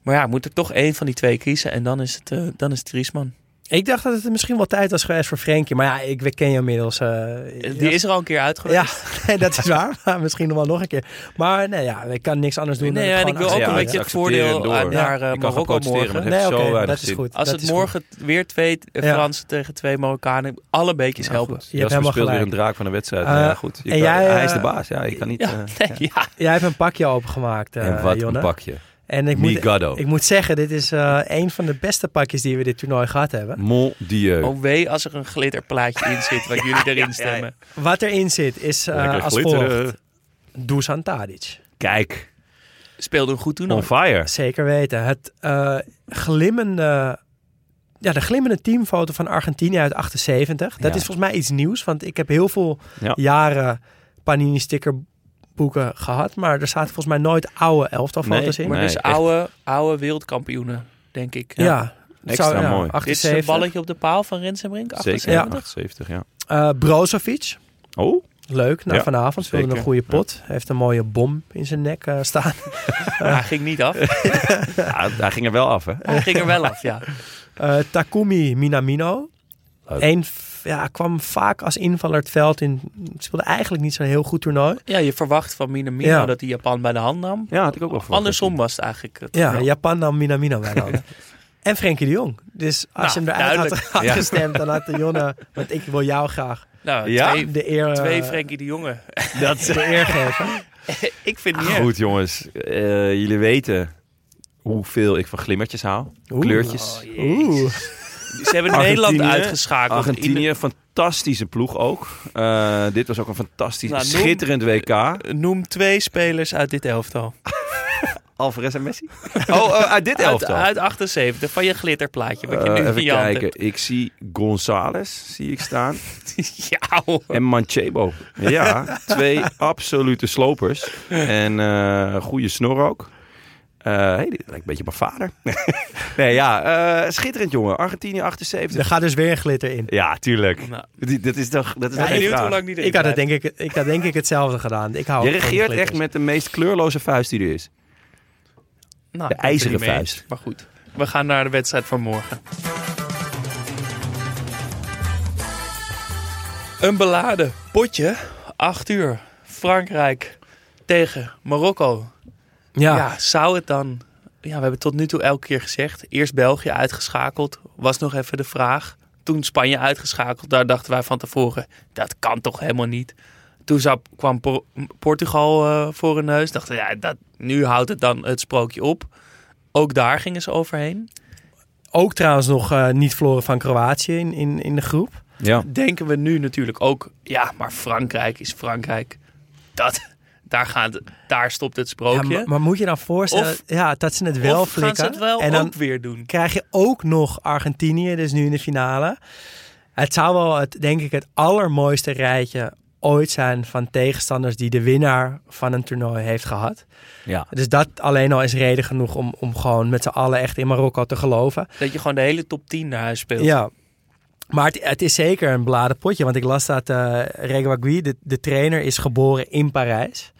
Maar ja, moet er toch één van die twee kiezen en dan is het, eh, dan is het Griezmann. Ik dacht dat het misschien wel tijd was geweest voor Frenkie. Maar ja, ik ken je inmiddels. eh, Die is er al een keer uit Ja, geweest. nee, dat is waar. Maar misschien nog wel nog een keer. Maar nee, ja, ik kan niks anders doen. Nee, dan en gewoon ik wil ook een beetje het en voordeel naar eh, gaan Marokko morgen. Nee, oké, dat is goed. Als dat het goed. morgen weer twee Ja. Fransen tegen twee Marokkanen, alle beetjes Ja, helpen. goed. Je hebt helemaal speelt weer gelijk. een draak van de wedstrijd. Eh, ja, goed. Je en kan- jij, hij is de baas. Ja, ik kan niet... Ja, nee, ja. Jij hebt een pakje opengemaakt, eh en wat Jonne. een pakje. En ik moet, ik moet zeggen, dit is eh een van de beste pakjes die we dit toernooi gehad hebben. Mon Dieu. Oh wee als er een glitterplaatje in zit waar jullie erin stemmen. Wat erin zit is eh, Lekker als volgt. Dusan Tadic. Kijk, Speelde een goed toernooi. on fire. Zeker weten. Het eh, glimmende... Ja, de glimmende teamfoto van Argentinië uit 78. Dat Ja. is volgens mij iets nieuws. Want ik heb heel veel Ja. jaren Panini boeken gehad. Maar er zaten volgens mij nooit oude elftalfoto's foto's in. Maar dus oude, oude wereldkampioenen, denk ik. Ja, extra zou, mooi. 78. Dit is een balletje op de paal van Rensenbrink, 78. Zeker, ja. 78, ja. Brozovic. Oh. Leuk, nou, vanavond speelde een goede pot. Heeft een mooie bom in zijn nek eh, staan. hij ging niet af. Daar ah, ging er wel af, hè? Ging er wel af, ja. Eh, Takumi Minamino. 1,95 ja, kwam vaak als invaller het veld in. Speelde eigenlijk niet zo'n heel goed toernooi. Ja, je verwacht van Minamino Ja. dat hij Japan bij de hand nam. Ja, had ik ook wel verwacht. Andersom was het eigenlijk. Het Ja, geval. Japan nam Minamino bij de hand. En Frenkie de Jong. Dus als Nou, je hem eruit had, duidelijk. had Ja. gestemd, dan had de Jonne... Want ik wil jou graag Nou, Ja? twee, de eer, eh, twee Frenkie de Jonge. dat de eer geven. ik vind niet erg. Goed, jongens. Eh, jullie weten hoeveel ik van glimmertjes hou. Oeh. Kleurtjes. Oeh. Ze hebben Argentinië, Nederland uitgeschakeld. Argentinië, fantastische ploeg ook. Eh, dit was ook een fantastisch, Nou, noem- schitterend WK. In- Noem twee spelers uit dit elftal. Alvarez en Messi? Oh, oh, uit dit elftal. uit 78, van je glitterplaatje. Wat je Eh, nu even kijken. Ik zie Gonzales, zie ik staan. ja, hoor. En Manchebo. Ja, twee absolute slopers. En eh goede snor ook. Eh hey, dit lijkt een beetje op mijn vader. nee, ja, eh, schitterend jongen. Argentinië 78. Er gaat dus weer een glitter in. Ja, tuurlijk. Nou, Die- Dat is toch, dat is ik lang erin Ik had, het denk ik, ik had denk ik hetzelfde gedaan. Ik hou Je regeert echt met de meest kleurloze vuist die er is. Nou, de er ijzeren mee vuist. Maar goed, we gaan naar de wedstrijd van morgen. Een beladen potje. 8 uur. Frankrijk tegen Marokko. Ja, Ja, zou het dan... Ja, we hebben tot nu toe elke keer gezegd. Eerst België uitgeschakeld. Was nog even de vraag. Toen Spanje uitgeschakeld. Daar dachten wij van tevoren. Dat kan toch helemaal niet. Toen zou, kwam Por- Portugal eh, voor een neus. Dachten ja, dat, nu houdt het dan het sprookje op. Ook daar gingen ze overheen. ook trouwens nog eh, niet verloren van Kroatië in, in, in de groep. Ja. Denken we nu natuurlijk ook. Ja, maar Frankrijk is Frankrijk. Dat, daar, gaat, daar stopt het Ja, sprookje. maar, maar moet je dan voorstellen Of- ja, dat ze het wel of flikken? gaan ze het wel en dan ook weer doen? krijg je ook nog Argentinië, dus nu in de finale. Het zou wel, het, denk ik, het allermooiste rijtje ooit zijn van tegenstanders die de winnaar van een toernooi heeft gehad. Ja. Dus dat alleen al is reden genoeg om, om gewoon met z'n allen echt in Marokko te geloven. Dat je gewoon de hele top 10 naar huis speelt. Ja. Maar het, het is zeker een beladen potje. Want ik las dat eh Reguagui, de, de trainer, is geboren in Parijs.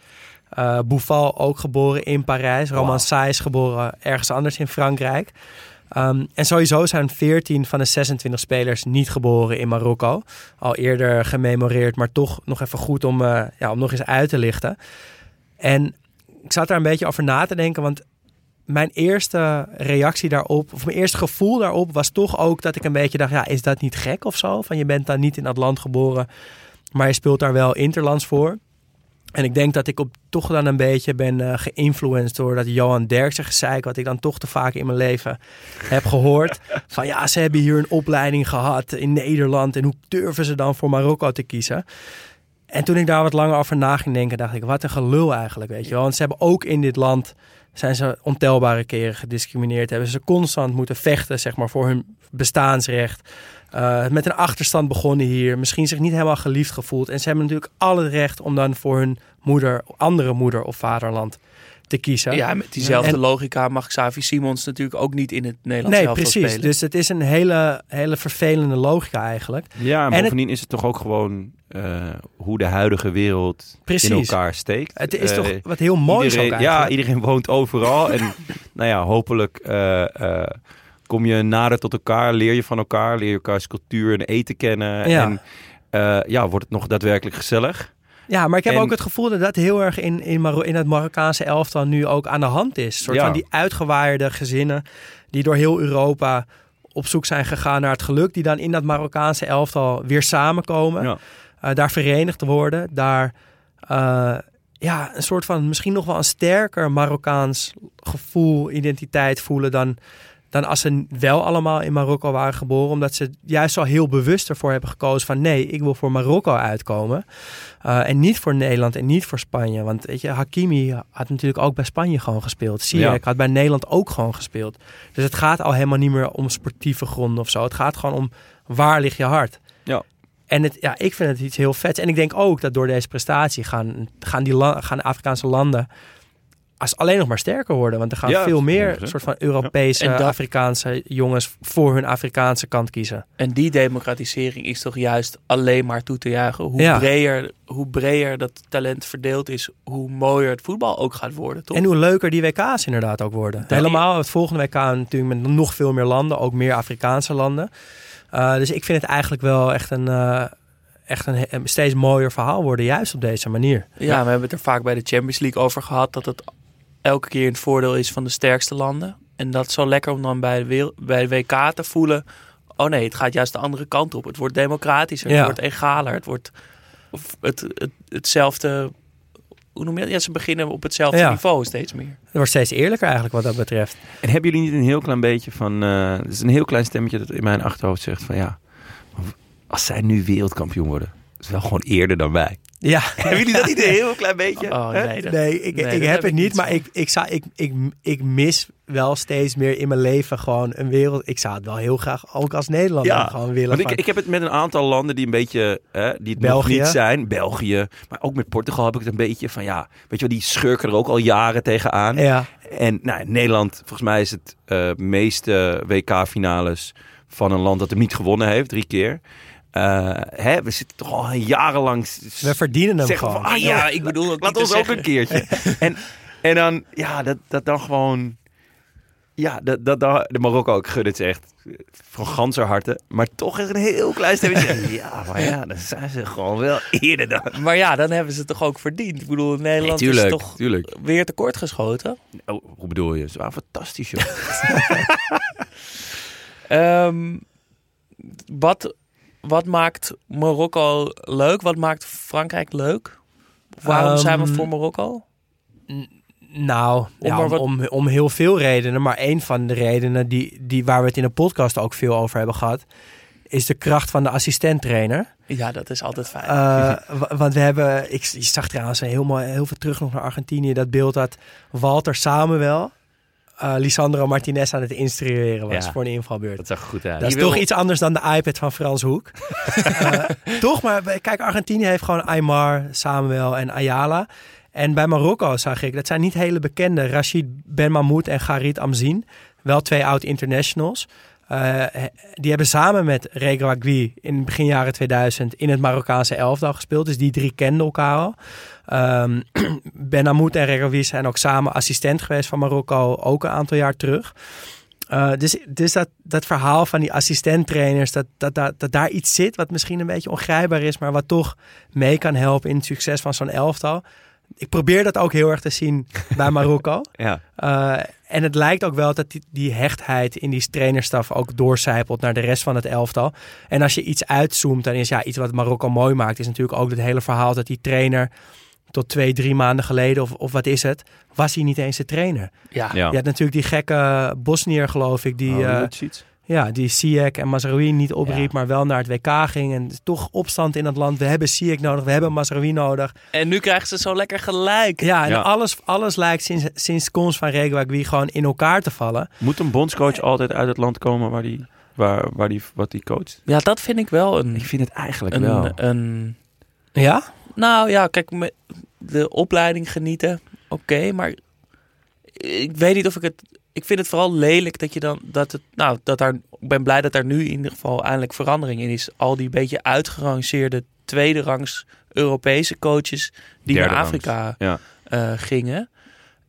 Eh Bouffal ook geboren in Parijs. Roman. Saïs geboren ergens anders in Frankrijk. Ehm, en sowieso zijn 14 van de 26 spelers niet geboren in Marokko. Al eerder gememoreerd, maar toch nog even goed om, eh, ja, om nog eens uit te lichten. En ik zat daar een beetje over na te denken, want mijn eerste reactie daarop, of mijn eerste gevoel daarop, was toch ook dat ik een beetje dacht: ja, is dat niet gek of zo? Van je bent dan niet in dat land geboren, maar je speelt daar wel interlands voor. En ik denk dat ik op toch dan een beetje ben eh geïnfluenced door dat Johan Derksen gezeik, wat ik dan toch te vaak in mijn leven heb gehoord. Van ja, ze hebben hier een opleiding gehad in Nederland en hoe durven ze dan voor Marokko te kiezen? En toen ik daar wat langer over na ging denken, dacht ik, wat een gelul eigenlijk, weet je wel. Want ze hebben ook in dit land, zijn ze ontelbare keren gediscrimineerd. Hebben ze constant moeten vechten, zeg maar, voor hun bestaansrecht. Eh, met een achterstand begonnen hier. Misschien zich niet helemaal geliefd gevoeld. En ze hebben natuurlijk alle recht om dan voor hun moeder, andere moeder of vaderland te kiezen. Ja, met diezelfde En- logica mag Xavi Simons natuurlijk ook niet in het Nederlands nee, elftal precies. spelen. Dus het is een hele, hele vervelende logica eigenlijk. Ja, en het- bovendien is het toch ook gewoon eh, hoe de huidige wereld Precies. in elkaar steekt. Het is Eh, toch wat heel mooi iedereen. Ja, iedereen woont overal. en nou ja, hopelijk eh, eh, kom je nader tot elkaar, leer je van elkaar, leer je elkaars cultuur en eten kennen. Ja. En eh, ja, wordt het nog daadwerkelijk gezellig. Ja, maar ik heb En- ook het gevoel dat dat heel erg in, in, in het Marokkaanse elftal nu ook aan de hand is. Een soort Ja. van die uitgewaarde gezinnen die door heel Europa op zoek zijn gegaan naar het geluk. Die dan in dat Marokkaanse elftal weer samenkomen. Ja. Eh, daar verenigd worden. Daar eh, ja, een soort van misschien nog wel een sterker Marokkaans gevoel, identiteit voelen dan, dan als ze wel allemaal in Marokko waren geboren. Omdat ze juist al heel bewust ervoor hebben gekozen van nee, ik wil voor Marokko uitkomen. Uh, en niet voor Nederland en niet voor Spanje. Want weet je, Hakimi had natuurlijk ook bij Spanje gewoon gespeeld. Ziyech Ja. had bij Nederland ook gewoon gespeeld. Dus het gaat al helemaal niet meer om sportieve gronden of zo. Het gaat gewoon om waar ligt je hart. Ja. En het, ja, ik vind het iets heel vets. En ik denk ook dat door deze prestatie gaan, gaan, die la- gaan de Afrikaanse landen als alleen nog maar sterker worden. Want er gaan Ja, veel meer soort van Europese, En dat- Afrikaanse jongens voor hun Afrikaanse kant kiezen. En die democratisering is toch juist alleen maar toe te juichen. Hoe, Ja. breder, hoe breder dat talent verdeeld is, hoe mooier het voetbal ook gaat worden, toch? En hoe leuker die WK's inderdaad ook worden. Helemaal het volgende WK natuurlijk met nog veel meer landen, ook meer Afrikaanse landen. Uh, dus ik vind het eigenlijk wel echt een, uh, echt een, een, steeds mooier verhaal worden, juist op deze manier. Ja, we hebben het er vaak bij de Champions League over gehad dat het elke keer het voordeel is van de sterkste landen. En dat is zo lekker om dan bij de, bij de WK te voelen. Oh nee, het gaat juist de andere kant op. Het wordt democratischer, Ja. het wordt egaler, het wordt het, het, hetzelfde. Hoe noem je dat? Ja, ze beginnen op hetzelfde Ja. niveau steeds meer. Het wordt steeds eerlijker eigenlijk wat dat betreft. En hebben jullie niet een heel klein beetje van... eh het is een heel klein stemmetje dat in mijn achterhoofd zegt van ja... Als zij nu wereldkampioen worden, is wel gewoon eerder dan wij. Ja. Hebben jullie dat een heel klein beetje? Oh nee, dat, Nee, ik, nee, ik heb het niet, maar ik, ik, zou, ik, ik, ik mis wel steeds meer in mijn leven gewoon een wereld. Ik zou het wel heel graag ook als Nederlander Ja, gewoon willen. Want ik, ik heb het met een aantal landen die een beetje, hè, die het België. niet zijn. België, maar ook met Portugal heb ik het een beetje van, ja, weet je wel, die schurken er ook al jaren tegenaan. ja, En nou, Nederland, volgens mij is het eh, meeste WK-finales van een land dat hem niet gewonnen heeft, drie keer. Eh, hè, we zitten toch al jarenlang... we verdienen hem gewoon. van, ah, ja, ik bedoel ook laat niet ons te ook een keertje. en, en dan, ja, dat, dat dan gewoon... Ja, dat, dat, dat- de Marokko, ik gun het ze echt van ganser harte. Maar toch is een heel klein stemmetje. ja, maar ja, dan zijn ze gewoon wel eerder dan. Maar ja, dan hebben ze het toch ook verdiend. Ik bedoel, Nederland tuurlijk, is toch tuurlijk. weer tekort geschoten. Oh, hoe bedoel je? Ze waren fantastisch, joh. Ehm, wat, wat maakt Marokko leuk? Wat maakt Frankrijk leuk? Waarom zijn we Ehm, voor Marokko? Nou, Om ja, om, wat- om, om heel veel redenen. Maar een van de redenen die, die, waar we het in de podcast ook veel over hebben gehad... is de kracht van de assistenttrainer. Ja, dat is altijd fijn. Eh, wa- want we hebben... Ik, je zag trouwens heel, mooi, heel veel terug nog naar Argentinië. Dat beeld dat Walter Samuel... eh Lisandro Martinez aan het instrueren was Ja. voor een invalbeurt. Dat zag goed uit. Dat is Je wil- toch iets anders dan de iPad van Frans Hoek. Eh, toch, maar kijk, Argentinië heeft gewoon Aymar, Samuel en Ayala. En bij Marokko zag ik, dat zijn niet hele bekende. Rashid Ben Mahmoud en Garit Amzin. Wel twee oud-internationals. Eh, die hebben samen met Regragui in begin jaren 2000 in het Marokkaanse elftal gespeeld. Dus die drie kenden elkaar al. Ehm ben Mahmoud en Regragui zijn ook samen assistent geweest van Marokko, ook een aantal jaar terug. Uh, dus dus dat, dat verhaal van die assistenttrainers, dat, dat, dat, dat daar iets zit wat misschien een beetje ongrijpbaar is, maar wat toch mee kan helpen in het succes van zo'n elftal. Ik probeer dat ook heel erg te zien bij Marokko. Ja. Uh, en het lijkt ook wel dat die, die hechtheid in die trainerstaf ook doorcijpelt naar de rest van het elftal. En als je iets uitzoomt, dan is ja, iets wat Marokko mooi maakt, is natuurlijk ook het hele verhaal dat die trainer tot twee, drie maanden geleden, of, of wat is het, was hij niet eens de trainer. ja. Ja. Je had natuurlijk die gekke Bosnier, geloof ik, die, Oh, eh. Ja, die Ziyech en Mazraoui niet opriep, Ja. maar wel naar het WK ging. En toch opstand in het land. We hebben Ziyech nodig, we hebben Mazraoui nodig. En nu krijgen ze zo lekker gelijk. Ja, en Ja. Alles, alles lijkt sinds, sinds komst van Reguagui gewoon in elkaar te vallen. Moet een bondscoach altijd uit het land komen waar die, waar, waar die, wat die coacht? Ja, dat vind ik wel een... Ik vind het eigenlijk wel. een, een Ja? nou ja, kijk, me- de opleiding genieten, oké, maar ik weet niet of ik het... Ik vind het vooral lelijk dat je dan... Dat het, nou, dat daar, ik ben blij dat daar nu in ieder geval eindelijk verandering in is. Al die beetje uitgerangeerde tweede rangs Europese coaches die Derde naar rangs. Afrika Ja. eh, gingen.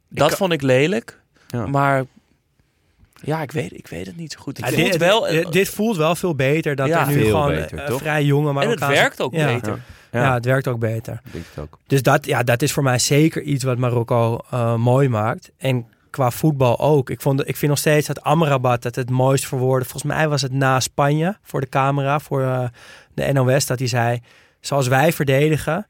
Dat vond ik lelijk. Ja. Maar ja, ik weet, ik weet het niet zo goed. Ja, dit, wel... dit, dit voelt wel veel beter dan Ja. er nu Veel gewoon beter, eh, toch? vrij jonge en het werkt ook Ja. beter. Ja. Ja. het werkt ook beter. Ik denk het ook. Dus dat, ja, dat is voor mij zeker iets wat Marokko eh, mooi maakt. En qua voetbal ook. Ik, vond, ik vind nog steeds dat Amrabat het het mooist verwoorden. Volgens mij was het na Spanje voor de camera, voor eh, de NOS, dat hij zei... Zoals wij verdedigen,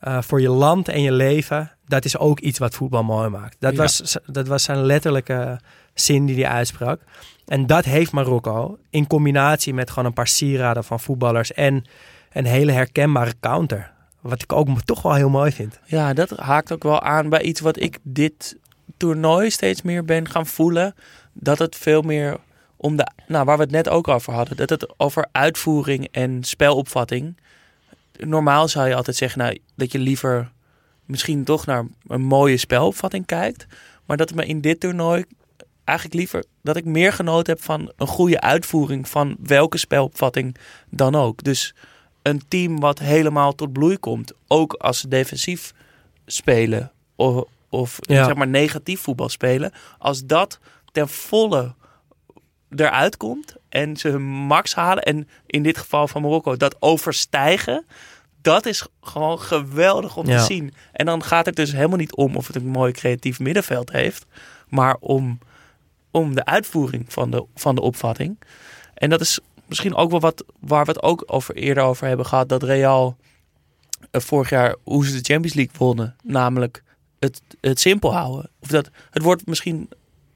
eh, voor je land en je leven, dat is ook iets wat voetbal mooi maakt. Dat, Ja. was, dat was zijn letterlijke zin die hij uitsprak. En dat heeft Marokko in combinatie met gewoon een paar sieraden van voetballers en een hele herkenbare counter. Wat ik ook toch wel heel mooi vind. Ja, dat haakt ook wel aan bij iets wat ik dit toernooi steeds meer ben gaan voelen. Dat het veel meer om de, nou, waar we het net ook over hadden, dat het over uitvoering en spelopvatting. Normaal zou je altijd zeggen nou, dat je liever misschien toch naar een mooie spelopvatting kijkt. Maar dat me in dit toernooi eigenlijk liever dat ik meer genoten heb van een goede uitvoering van welke spelopvatting dan ook. Dus een team wat helemaal tot bloei komt, ook als ze defensief spelen of, of Ja. zeg maar negatief voetbal spelen, als dat ten volle eruit komt en ze hun max halen en in dit geval van Marokko dat overstijgen, dat is gewoon geweldig om Ja. te zien. En dan gaat het dus helemaal niet om of het een mooi creatief middenveld heeft, maar om, om de uitvoering van de, van de opvatting. En dat is misschien ook wel wat waar we het ook over eerder over hebben gehad, dat Real eh, vorig jaar hoe ze de Champions League wonnen, namelijk het, het simpel houden. Of dat, het wordt misschien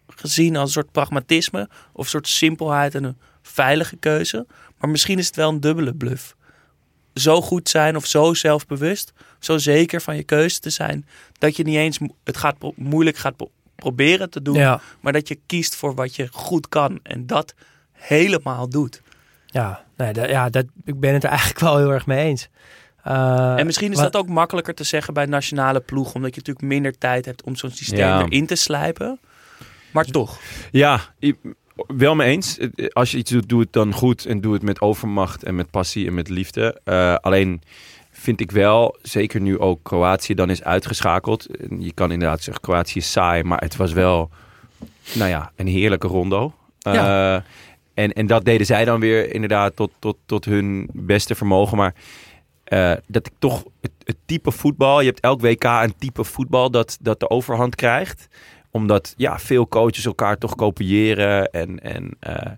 gezien als een soort pragmatisme of een soort simpelheid en een veilige keuze. Maar misschien is het wel een dubbele bluff. Zo goed zijn of zo zelfbewust, zo zeker van je keuze te zijn, dat je niet eens het gaat moeilijk gaat pro- proberen te doen, Ja, maar dat je kiest voor wat je goed kan en dat helemaal doet. ja, nee, ja dat, ik ben het er eigenlijk wel heel erg mee eens. Eh, En misschien is dat ook makkelijker te zeggen bij nationale ploeg, omdat je natuurlijk minder tijd hebt om zo'n systeem Ja. erin te slijpen. Maar toch. Ja, wel mee eens. Als je iets doet, doe het dan goed en doe het met overmacht en met passie en met liefde. Eh, alleen vind ik wel, zeker nu ook Kroatië dan is uitgeschakeld. Je kan inderdaad zeggen, Kroatië is saai, maar het was wel nou ja, een heerlijke rondo. Eh, en, en dat deden zij dan weer inderdaad tot, tot, tot hun beste vermogen. Maar eh, dat ik toch het, type voetbal, je hebt elk WK een type voetbal dat, dat de overhand krijgt. Omdat ja, veel coaches elkaar toch kopiëren. En, en, eh,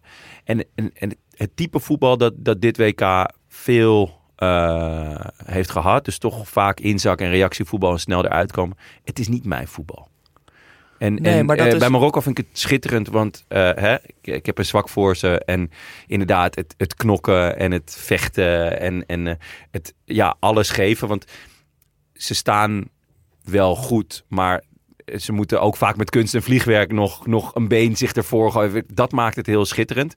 en, en, en het type voetbal dat, dat dit WK veel eh, heeft gehad. Dus toch vaak inzak en reactievoetbal en snel eruit komen. Het is niet mijn voetbal. En, Nee, en maar dat eh, is- bij Marokko vind ik het schitterend, want eh, hè, ik, ik heb een zwak voor ze. En inderdaad, het, het knokken en het vechten en, en eh, het ja, alles geven. Want ze staan wel goed, maar ze moeten ook vaak met kunst en vliegwerk nog, nog een been zich ervoor gooien. Dat maakt het heel schitterend.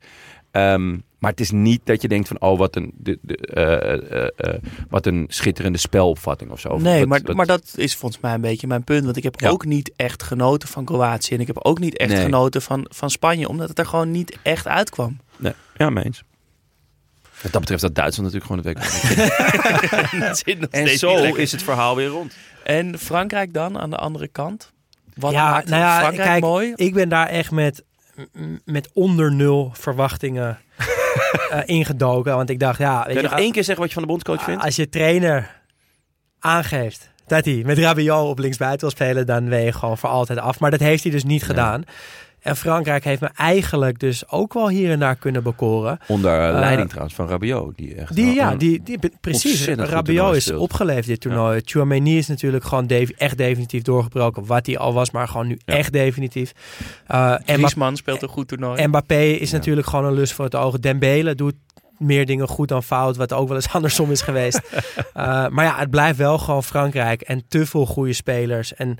Ehm, maar het is niet dat je denkt van, oh, wat een, de, de, eh, eh, eh, wat een schitterende spelopvatting of zo. Nee, Dat- maar, dat- maar dat is volgens mij een beetje mijn punt. Want ik heb Ja. ook niet echt genoten van Kroatië. En ik heb ook niet echt Nee. genoten van, van Spanje. Omdat het er gewoon niet echt uitkwam. Nee, ja, mee eens. Wat dat betreft dat Duitsland natuurlijk gewoon het WK. En zo is het verhaal weer rond. En Frankrijk dan aan de andere kant? Wat Ja, maakt nou ja, Frankrijk kijk, mooi? Ik ben daar echt met, met onder nul verwachtingen eh, ingedoken. Want ik dacht, ja, weet Kun je nog één keer zeggen wat je van de bondscoach vindt? als je trainer aangeeft dat hij met Rabiot op linksbuiten wil spelen, dan ben je gewoon voor altijd af. Maar dat heeft hij dus niet gedaan. En Frankrijk heeft me eigenlijk dus ook wel hier en daar kunnen bekoren. Onder eh, Eh, leiding trouwens van Rabiot. Die echt Die, ja, die, die, precies. Rabiot is speelt. opgeleefd dit toernooi. Chouameni is natuurlijk gewoon defi- echt definitief doorgebroken. Wat hij al was, maar gewoon nu Ja. echt definitief. Eh en Griezmann speelt een goed toernooi. Mbappé is natuurlijk gewoon een lust voor het oog. Dembele doet meer dingen goed dan fout, wat ook wel eens andersom is geweest. Eh, maar ja, het blijft wel gewoon Frankrijk en te veel goede spelers. En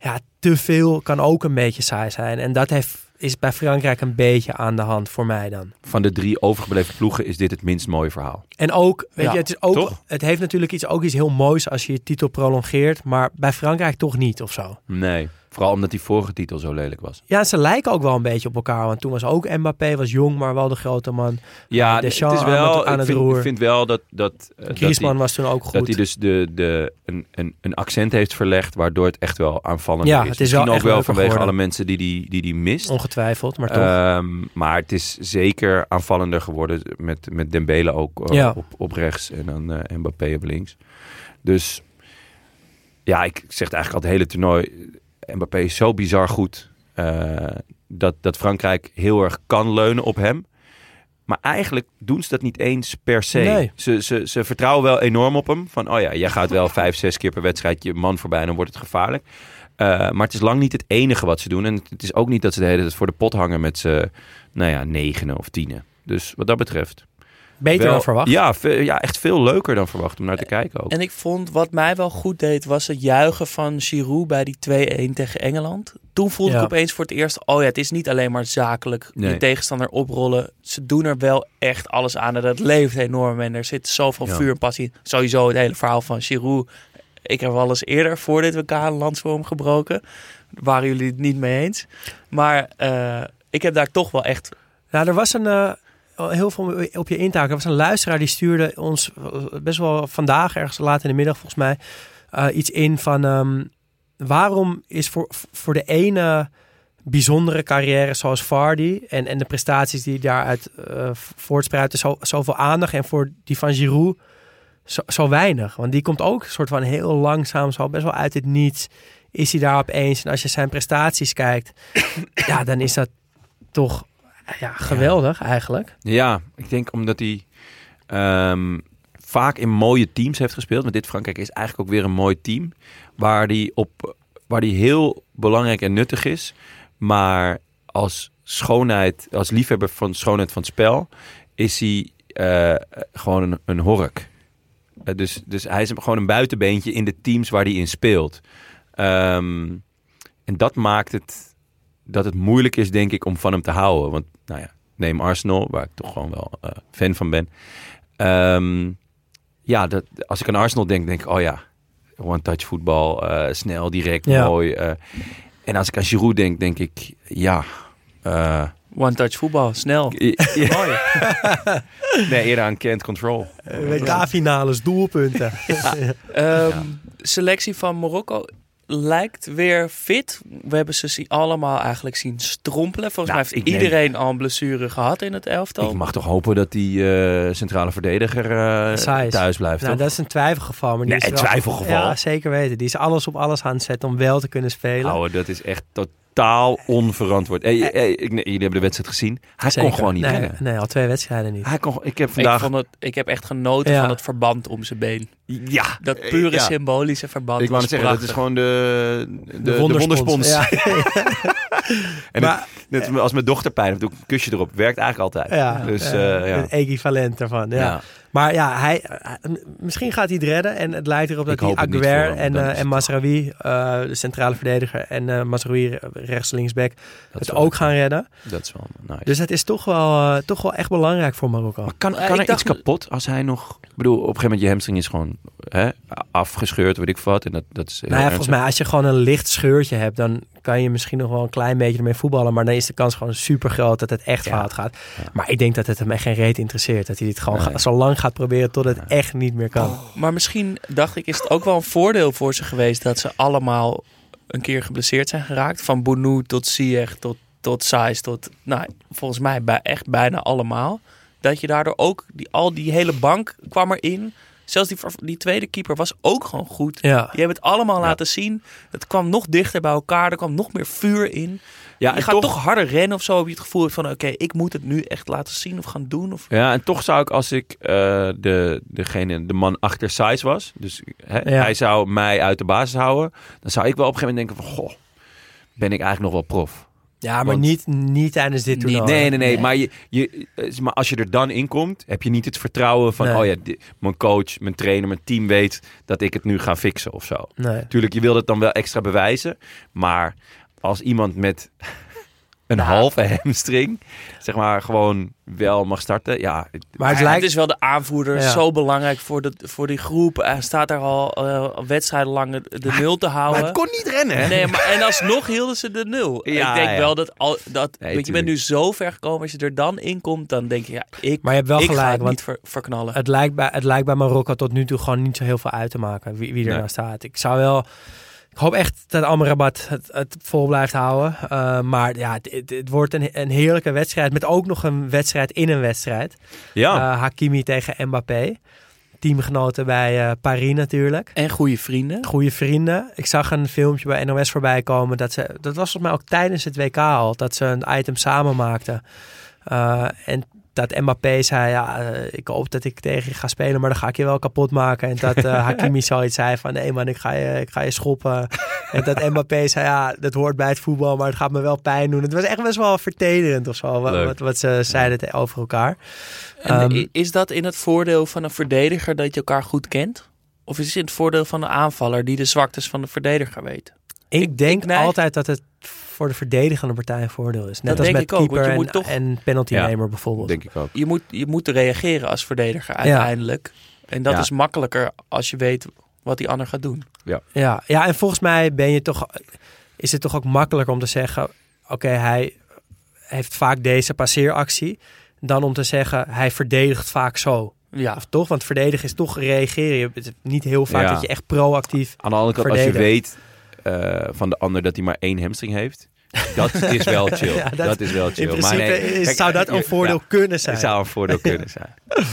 ja, te veel kan ook een beetje saai zijn. En dat heeft, is bij Frankrijk een beetje aan de hand voor mij dan. Van de drie overgebleven ploegen is dit het minst mooie verhaal. En ook, weet Ja, je, het, is ook toch? het heeft natuurlijk iets, ook iets heel moois als je je titel prolongeert. Maar bij Frankrijk toch niet of zo. Nee, vooral omdat die vorige titel zo lelijk was. Ja, ze lijken ook wel een beetje op elkaar. Want toen was ook Mbappé, was jong, maar wel de grote man. Ja, Deschamps het is aan wel, het- aan ik het vind, roer. ik vind wel dat, dat, eh, dat Griezmann was toen ook goed. Dat hij dus de, de, een, een, een accent heeft verlegd, waardoor het echt wel aanvallend Ja, is. het is wel Misschien ook echt wel vanwege geworden. alle mensen die die, die, die mist. Ongetwijfeld, maar toch. Ehm, maar het is zeker aanvallender geworden met, met Dembele ook eh, Ja. op, op rechts en dan eh, Mbappé op links. Dus ja, ik zeg het eigenlijk al het hele toernooi. Mbappé is zo bizar goed eh, dat, dat Frankrijk heel erg kan leunen op hem. Maar eigenlijk doen ze dat niet eens per se. Nee. Ze, ze, ze vertrouwen wel enorm op hem. Van, oh ja, jij gaat wel vijf, zes keer per wedstrijd je man voorbij en dan wordt het gevaarlijk. Eh, maar het is lang niet het enige wat ze doen. En het is ook niet dat ze de hele tijd voor de pot hangen met z'n, nou ja, negenen of tienen. Dus wat dat betreft. Beter wel- dan verwacht. Ja, ve- ja, echt veel leuker dan verwacht om naar te kijken ook. En ik vond wat mij wel goed deed, was het juichen van Giroud bij die 2-1 tegen Engeland. Toen voelde Ja. ik opeens voor het eerst, oh ja, het is niet alleen maar zakelijk je Nee. tegenstander oprollen. Ze doen er wel echt alles aan en dat leeft enorm en er zit zoveel Ja. vuur en passie. Sowieso het hele verhaal van Giroud. Ik heb wel eens eerder voor dit WK een lans voor hem gebroken. Waren jullie het niet mee eens. Maar eh, ik heb daar toch wel echt... Nou, er was een. eh, heel veel op je intaken. Er was een luisteraar die stuurde ons eh, best wel vandaag, ergens laat in de middag volgens mij, eh, iets in van. ehm, waarom is voor, voor de ene bijzondere carrière zoals Vardy en, en de prestaties die daaruit eh voortspruiten, zo, zoveel aandacht en voor die van Giroud zo, zo weinig? Want die komt ook soort van heel langzaam, zo best wel uit het niets. Is hij daar opeens? En als je zijn prestaties kijkt, ja, dan is dat toch ja, geweldig eigenlijk. Ja, ik denk omdat hij ehm, vaak in mooie teams heeft gespeeld. Want dit Frankrijk is eigenlijk ook weer een mooi team. Waar hij op waar die heel belangrijk en nuttig is. Maar als schoonheid, als liefhebber van schoonheid van spel, is hij eh, gewoon een, een hork. Eh, dus, dus hij is gewoon een buitenbeentje in de teams waar hij in speelt. Ehm, en dat maakt het dat het moeilijk is, denk ik, om van hem te houden. Want, nou ja, neem Arsenal, waar ik toch gewoon wel eh, fan van ben. Ehm, ja, dat, als ik aan Arsenal denk, denk ik, oh ja, one-touch voetbal, eh, snel, direct, Ja. mooi. eh. en als ik aan Giroud denk, denk ik, ja... eh, One-touch voetbal, snel. ja, Mooi. nee, eerder aan can't control. WK-finales, doelpunten. Ehm, Selectie van Marokko. Lijkt weer fit. We hebben ze allemaal eigenlijk zien strompelen. Volgens Nou, mij heeft neem- iedereen al een blessure gehad in het elftal. Ik mag toch hopen dat die eh, centrale verdediger eh, thuis blijft, Nou, toch? dat is een twijfelgeval. Maar die Nee, is een wel- twijfelgeval? Ja, zeker weten. Die is alles op alles aan het zetten om wel te kunnen spelen. Ouwe, dat is echt totaal onverantwoord. Hey, hey, ik, nee, jullie hebben de wedstrijd gezien. Hij Zeker. kon gewoon niet nee, rennen. Nee, al twee wedstrijden niet. Hij kon, ik heb Ik, vandaag... vond het, ik heb echt genoten Ja. van het verband om zijn been. ja, Dat pure ja. symbolische verband Ik wou zeggen, dat is gewoon de, de, de, wonderspons. wonderspons. Ja. En Maar- het- net als mijn dochter pijn heeft, doe ik een kusje erop. Werkt eigenlijk altijd. Ja, dus eh, eh, ja. het equivalent daarvan. Ja. Maar ja, hij, m- misschien gaat hij het redden. En het lijkt erop dat hij Aguer en, eh, is en het Mazraoui, eh, de centrale verdediger, en eh Mazraoui rechts linksback, Dat het ook gaan redden. Dat is wel nice. Dus het is toch wel, eh, toch wel echt belangrijk voor Marokko. Maar kan, kan ik er dacht- iets kapot als hij nog... Ik bedoel, op een gegeven moment je hamstring is gewoon hè, afgescheurd, weet ik wat. En dat, dat is Nou ja, volgens mij als je gewoon een licht scheurtje hebt, dan kan je misschien nog wel een klein beetje ermee voetballen. Maar dan is de kans gewoon super groot dat het echt Ja. fout gaat. Ja. Maar ik denk dat het hem echt geen reet interesseert. Dat hij dit gewoon Nee. zo lang gaat proberen tot het echt niet meer kan. Maar misschien dacht ik, is het ook wel een voordeel voor ze geweest dat ze allemaal een keer geblesseerd zijn geraakt. Van Bounou tot Ziyech tot, tot Saiz tot, nou, volgens mij bij, echt bijna allemaal. Dat je daardoor ook, die, al die hele bank kwam erin. Zelfs die, die tweede keeper was ook gewoon goed. Ja. Je hebt het allemaal Ja. laten zien. Het kwam nog dichter bij elkaar. Er kwam nog meer vuur in. Ja, je en gaat toch, harder rennen of zo. Heb je het gevoel van, oké, ik moet het nu echt laten zien of gaan doen. Of... Ja, en toch zou ik als ik eh, de, degene, de man achter Size was, dus hè, Ja. hij zou mij uit de basis houden, dan zou ik wel op een gegeven moment denken van, goh, ben ik eigenlijk nog wel prof? Ja, maar Want- niet, niet tijdens dit Niet- toernooi. Nee, nee, nee, Nee. Maar, je, je, eh, maar als je er dan in komt, heb je niet het vertrouwen van, Nee. oh ja, mijn coach, mijn trainer, mijn team weet dat ik het nu ga fixen of zo. Nee. Tuurlijk, je wil het dan wel extra bewijzen, maar als iemand met een halve hamstring, zeg maar, gewoon wel mag starten, ja, Maar het Maar lijkt... het is wel de aanvoerder, Ja. zo belangrijk voor, de, voor die groep. Hij staat daar al eh, wedstrijden lang de, de nul te maar houden. het kon niet rennen, hè? Nee, maar en alsnog hielden ze de nul. Ja, ik denk ja. wel dat, al, dat Nee, weet je, bent nu zo ver gekomen. Als je er dan in komt, dan denk je, ja, ik, Maar je hebt wel ik ga gelijk, het want niet ver- verknallen. het lijkt, bij, het lijkt bij Marokko tot nu toe gewoon niet zo heel veel uit te maken. Wie, wie er Nee. nou staat. Ik zou wel... Ik hoop echt dat Amrabat het, het vol blijft houden. Uh, maar ja, het, het, het, wordt een, een heerlijke wedstrijd. Met ook nog een wedstrijd in een wedstrijd. Ja. Uh, Hakimi tegen Mbappé. Teamgenoten bij uh, Paris natuurlijk. En goede vrienden. Goede vrienden. Ik zag een filmpje bij NOS voorbij komen. Dat, ze, dat was volgens mij ook tijdens het WK al. Dat ze een item samen maakten. Uh, en dat Mbappé zei, ja, uh, ik hoop dat ik tegen je ga spelen, maar dan ga ik je wel kapot maken. En dat uh, Hakimi zoiets zei van, nee man, ik ga je, ik ga je schoppen. en dat Mbappé zei, ja, dat hoort bij het voetbal, maar het gaat me wel pijn doen. Het was echt best wel vertederend of zo, wat, wat, wat, ze zeiden over elkaar. En um, is dat in het voordeel van een verdediger dat je elkaar goed kent? Of is het in het voordeel van de aanvaller die de zwaktes van de verdediger weet? Ik, ik denk ik altijd dat het voor de verdedigende partij een voordeel is. Net dat als met ik keeper ook, je en, toch, en penaltynemer ja, bijvoorbeeld. Denk ik ook. Je moet, je moet reageren als verdediger uiteindelijk. Ja. En dat ja. is makkelijker als je weet wat die ander gaat doen. Ja. Ja, ja, en volgens mij ben je toch, is het toch ook makkelijker om te zeggen... oké, okay, hij heeft vaak deze passeeractie... dan om te zeggen, hij verdedigt vaak zo. Ja. Of toch? Want verdedigen is toch reageren. Je niet heel vaak ja. dat je echt proactief Aan de andere kant, verdedigt. als je weet uh, van de ander dat hij maar één hamstring heeft... Dat is wel chill. ja, dat, dat, is wel chill. In maar nee, is, kijk, zou dat een voordeel ja, kunnen zijn? Het zou een voordeel kunnen zijn.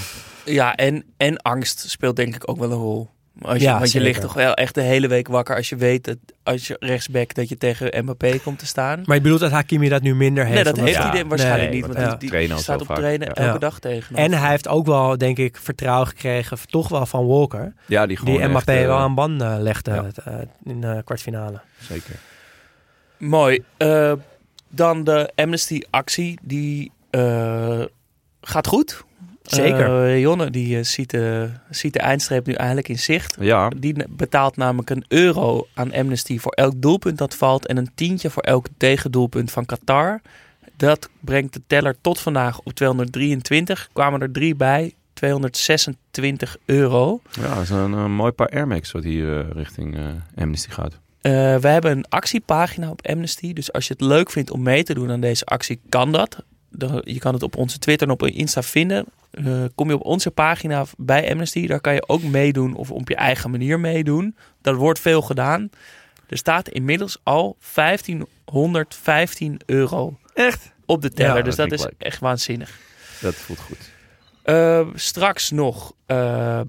Ja, en, en angst speelt denk ik ook wel een rol. Als je, ja, want je ligt toch wel echt de hele week wakker als je weet dat als je rechtsback dat je tegen Mbappé komt te staan. Maar je bedoelt dat Hakimi dat nu minder heeft? Nee, dat heeft ja. hij waarschijnlijk nee, niet. Want ja. die, die staat op trainen ja. elke dag tegen. En hij heeft ook wel, denk ik, vertrouwen gekregen, toch wel van Walker. Ja, die gewoon Die Mbappé echt, uh, wel aan banden legde uh, in de kwartfinale. Zeker. Mooi. Uh, dan de Amnesty-actie, die uh, gaat goed. Zeker. Uh, Jonne die uh, ziet, de, ziet de eindstreep nu eigenlijk in zicht. Ja. Die betaalt namelijk een euro aan Amnesty voor elk doelpunt dat valt en een tientje voor elk tegendoelpunt van Qatar. Dat brengt de teller tot vandaag op 223. Kwamen er drie bij. 226 euro. Ja, dat is een, een mooi paar Air Max wat hier uh, richting Amnesty gaat. We hebben een actiepagina op Amnesty. Dus als je het leuk vindt om mee te doen aan deze actie, kan dat. Je kan het op onze Twitter en op Insta vinden. Uh, kom je op onze pagina bij Amnesty, daar kan je ook meedoen of op je eigen manier meedoen. Dat wordt veel gedaan. Er staat inmiddels al 1515 euro Echt? op de teller. Ja, dus dat is leuk. echt waanzinnig. Dat voelt goed. Eh, straks nog eh,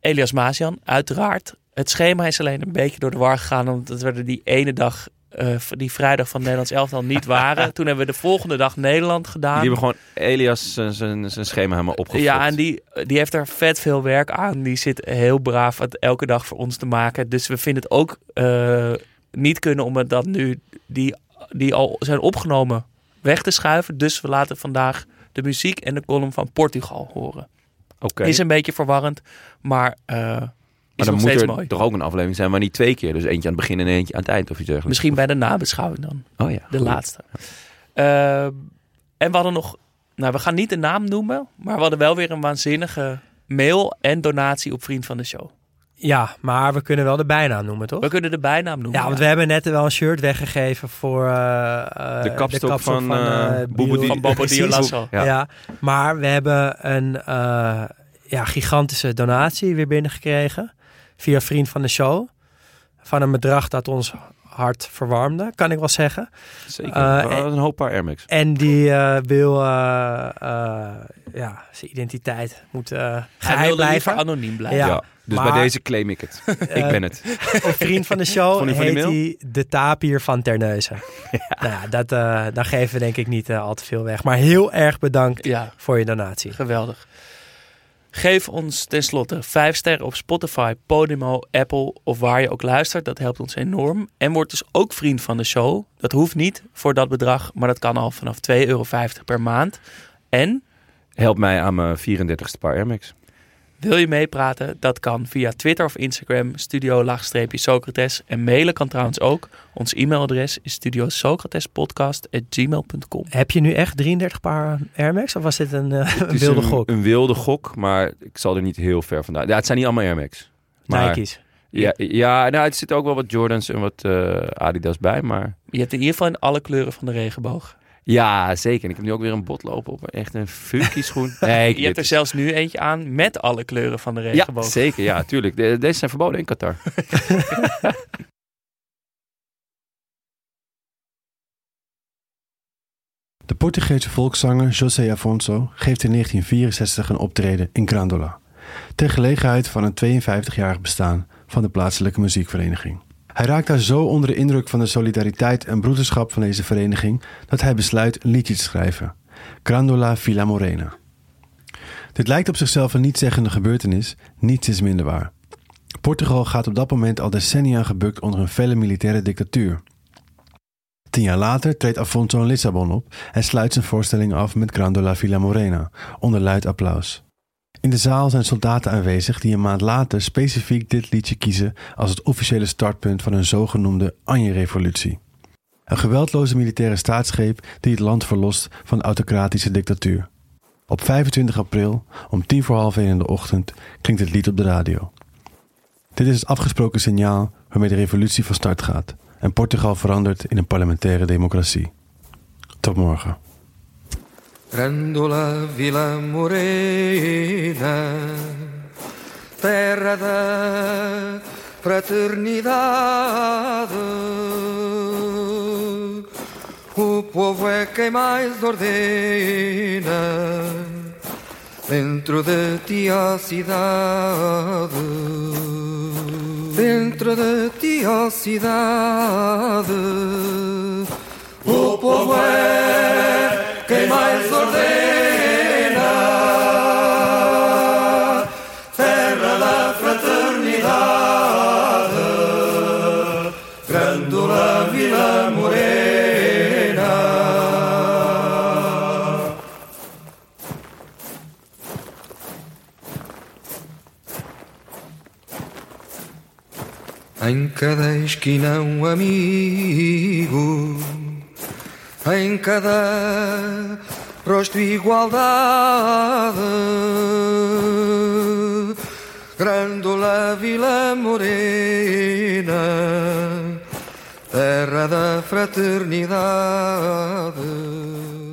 Elias Mazian, uiteraard. Het schema is alleen een beetje door de war gegaan. Omdat we er die ene dag, eh, die vrijdag van Nederlands elftal niet waren. Toen hebben we de volgende dag Nederland gedaan. Die hebben gewoon Elias zijn- schema helemaal opgefokt. Ja, en die, die heeft er vet veel werk aan. Die zit heel braaf het elke dag voor ons te maken. Dus we vinden het ook eh, niet kunnen om het dat nu, die, die al zijn opgenomen, weg te schuiven. Dus we laten vandaag de muziek en de column van Portugal horen. Oké. Is een beetje verwarrend, maar eh is Maar dan moet er mooi. toch ook een aflevering zijn, maar niet twee keer. Dus eentje aan het begin en eentje aan het eind of iets dergelijks. Misschien bij de nabeschouwing dan, Oh ja. de goed. laatste. Eh, en we hadden nog, nou we gaan niet de naam noemen, maar we hadden wel weer een waanzinnige mail en donatie op Vriend van de Show. Ja, maar we kunnen wel de bijnaam noemen, toch? We kunnen de bijnaam noemen. Ja, want we hebben net wel een shirt weggegeven voor eh, eh, De kapstok van, Bobo van Bobo. Dioulasso. Ja. Ja. maar we hebben een eh, ja, gigantische donatie weer binnengekregen. Via Vriend van de Show. Van een bedrag dat ons hart verwarmde, kan ik wel zeggen. Zeker. Eh, hadden een hoop paar Air Max. En die eh, wil eh, eh, ja, zijn identiteit moet eh geheim blijven. anoniem blijven. Ja. Ja. Dus maar- bij deze claim ik het. ik ben het. Een vriend van de show van heet hij de tapier van Terneuzen. Nou ja, dat, daar geven we denk ik niet al te veel weg. Maar heel erg bedankt Ja, voor je donatie. geweldig. Geef ons tenslotte 5 sterren op Spotify, Podimo, Apple of waar je ook luistert. Dat helpt ons enorm. En word dus ook vriend van de show. Dat hoeft niet voor dat bedrag, maar dat kan al vanaf 2,50 euro per maand. En Help mij aan mijn 34ste paar Air Max. Wil je meepraten? Dat kan via Twitter of Instagram, studio-socrates. En mailen kan trouwens ook. Ons e-mailadres is studiosocratespodcast.gmail.com. Heb je nu echt 33 paar Air Max of was dit een, eh, een Het is wilde een, gok? Een wilde gok, maar ik zal er niet heel ver vandaan. Ja, het zijn niet allemaal Air Max. Maar, Nike's. Ja, ja nou, het zit ook wel wat Jordans en wat eh, Adidas bij, maar... Je hebt in ieder geval in alle kleuren van de regenboog. Ja, zeker. En ik heb nu ook weer een bot lopen op echt een funky schoen. Nee, ik, Je hebt er zelfs nu eentje aan met alle kleuren van de Ja, regenboog. zeker. Ja, tuurlijk. De- deze zijn verboden in Qatar. De Portugese volkszanger José Afonso geeft in 1964 een optreden in Grandola. Ter gelegenheid van een 52-jarig bestaan van de plaatselijke muziekvereniging. Hij raakt daar zo onder de indruk van de solidariteit en broederschap van deze vereniging dat hij besluit een liedje te schrijven. Grandola Villa Morena. Dit lijkt op zichzelf een nietzeggende gebeurtenis, niets is minder waar. Portugal gaat op dat moment al decennia gebukt onder een felle militaire dictatuur. Tien jaar later treedt Afonso in Lissabon op en sluit zijn voorstelling af met Grandola Villa Morena, onder luid applaus. In de zaal zijn soldaten aanwezig die een maand later specifiek dit liedje kiezen als het officiële startpunt van hun zogenoemde Anje-revolutie. Een geweldloze militaire staatsgreep die het land verlost van de autocratische dictatuur. Op 25 april, om tien voor half één in de ochtend, klinkt het lied op de radio. Dit is het afgesproken signaal waarmee de revolutie van start gaat en Portugal verandert in een parlementaire democratie. Tot morgen. Grandola Vila Morena, terra da fraternidade. O povo é quem mais ordena dentro de ti a cidade. Dentro de ti a cidade. O povo é quem mais ordena. Terra da fraternidade. Grândola Vila Morena. Em cada esquina um amigo, em cada rosto igualdade. Grândola Vila Morena, terra da fraternidade.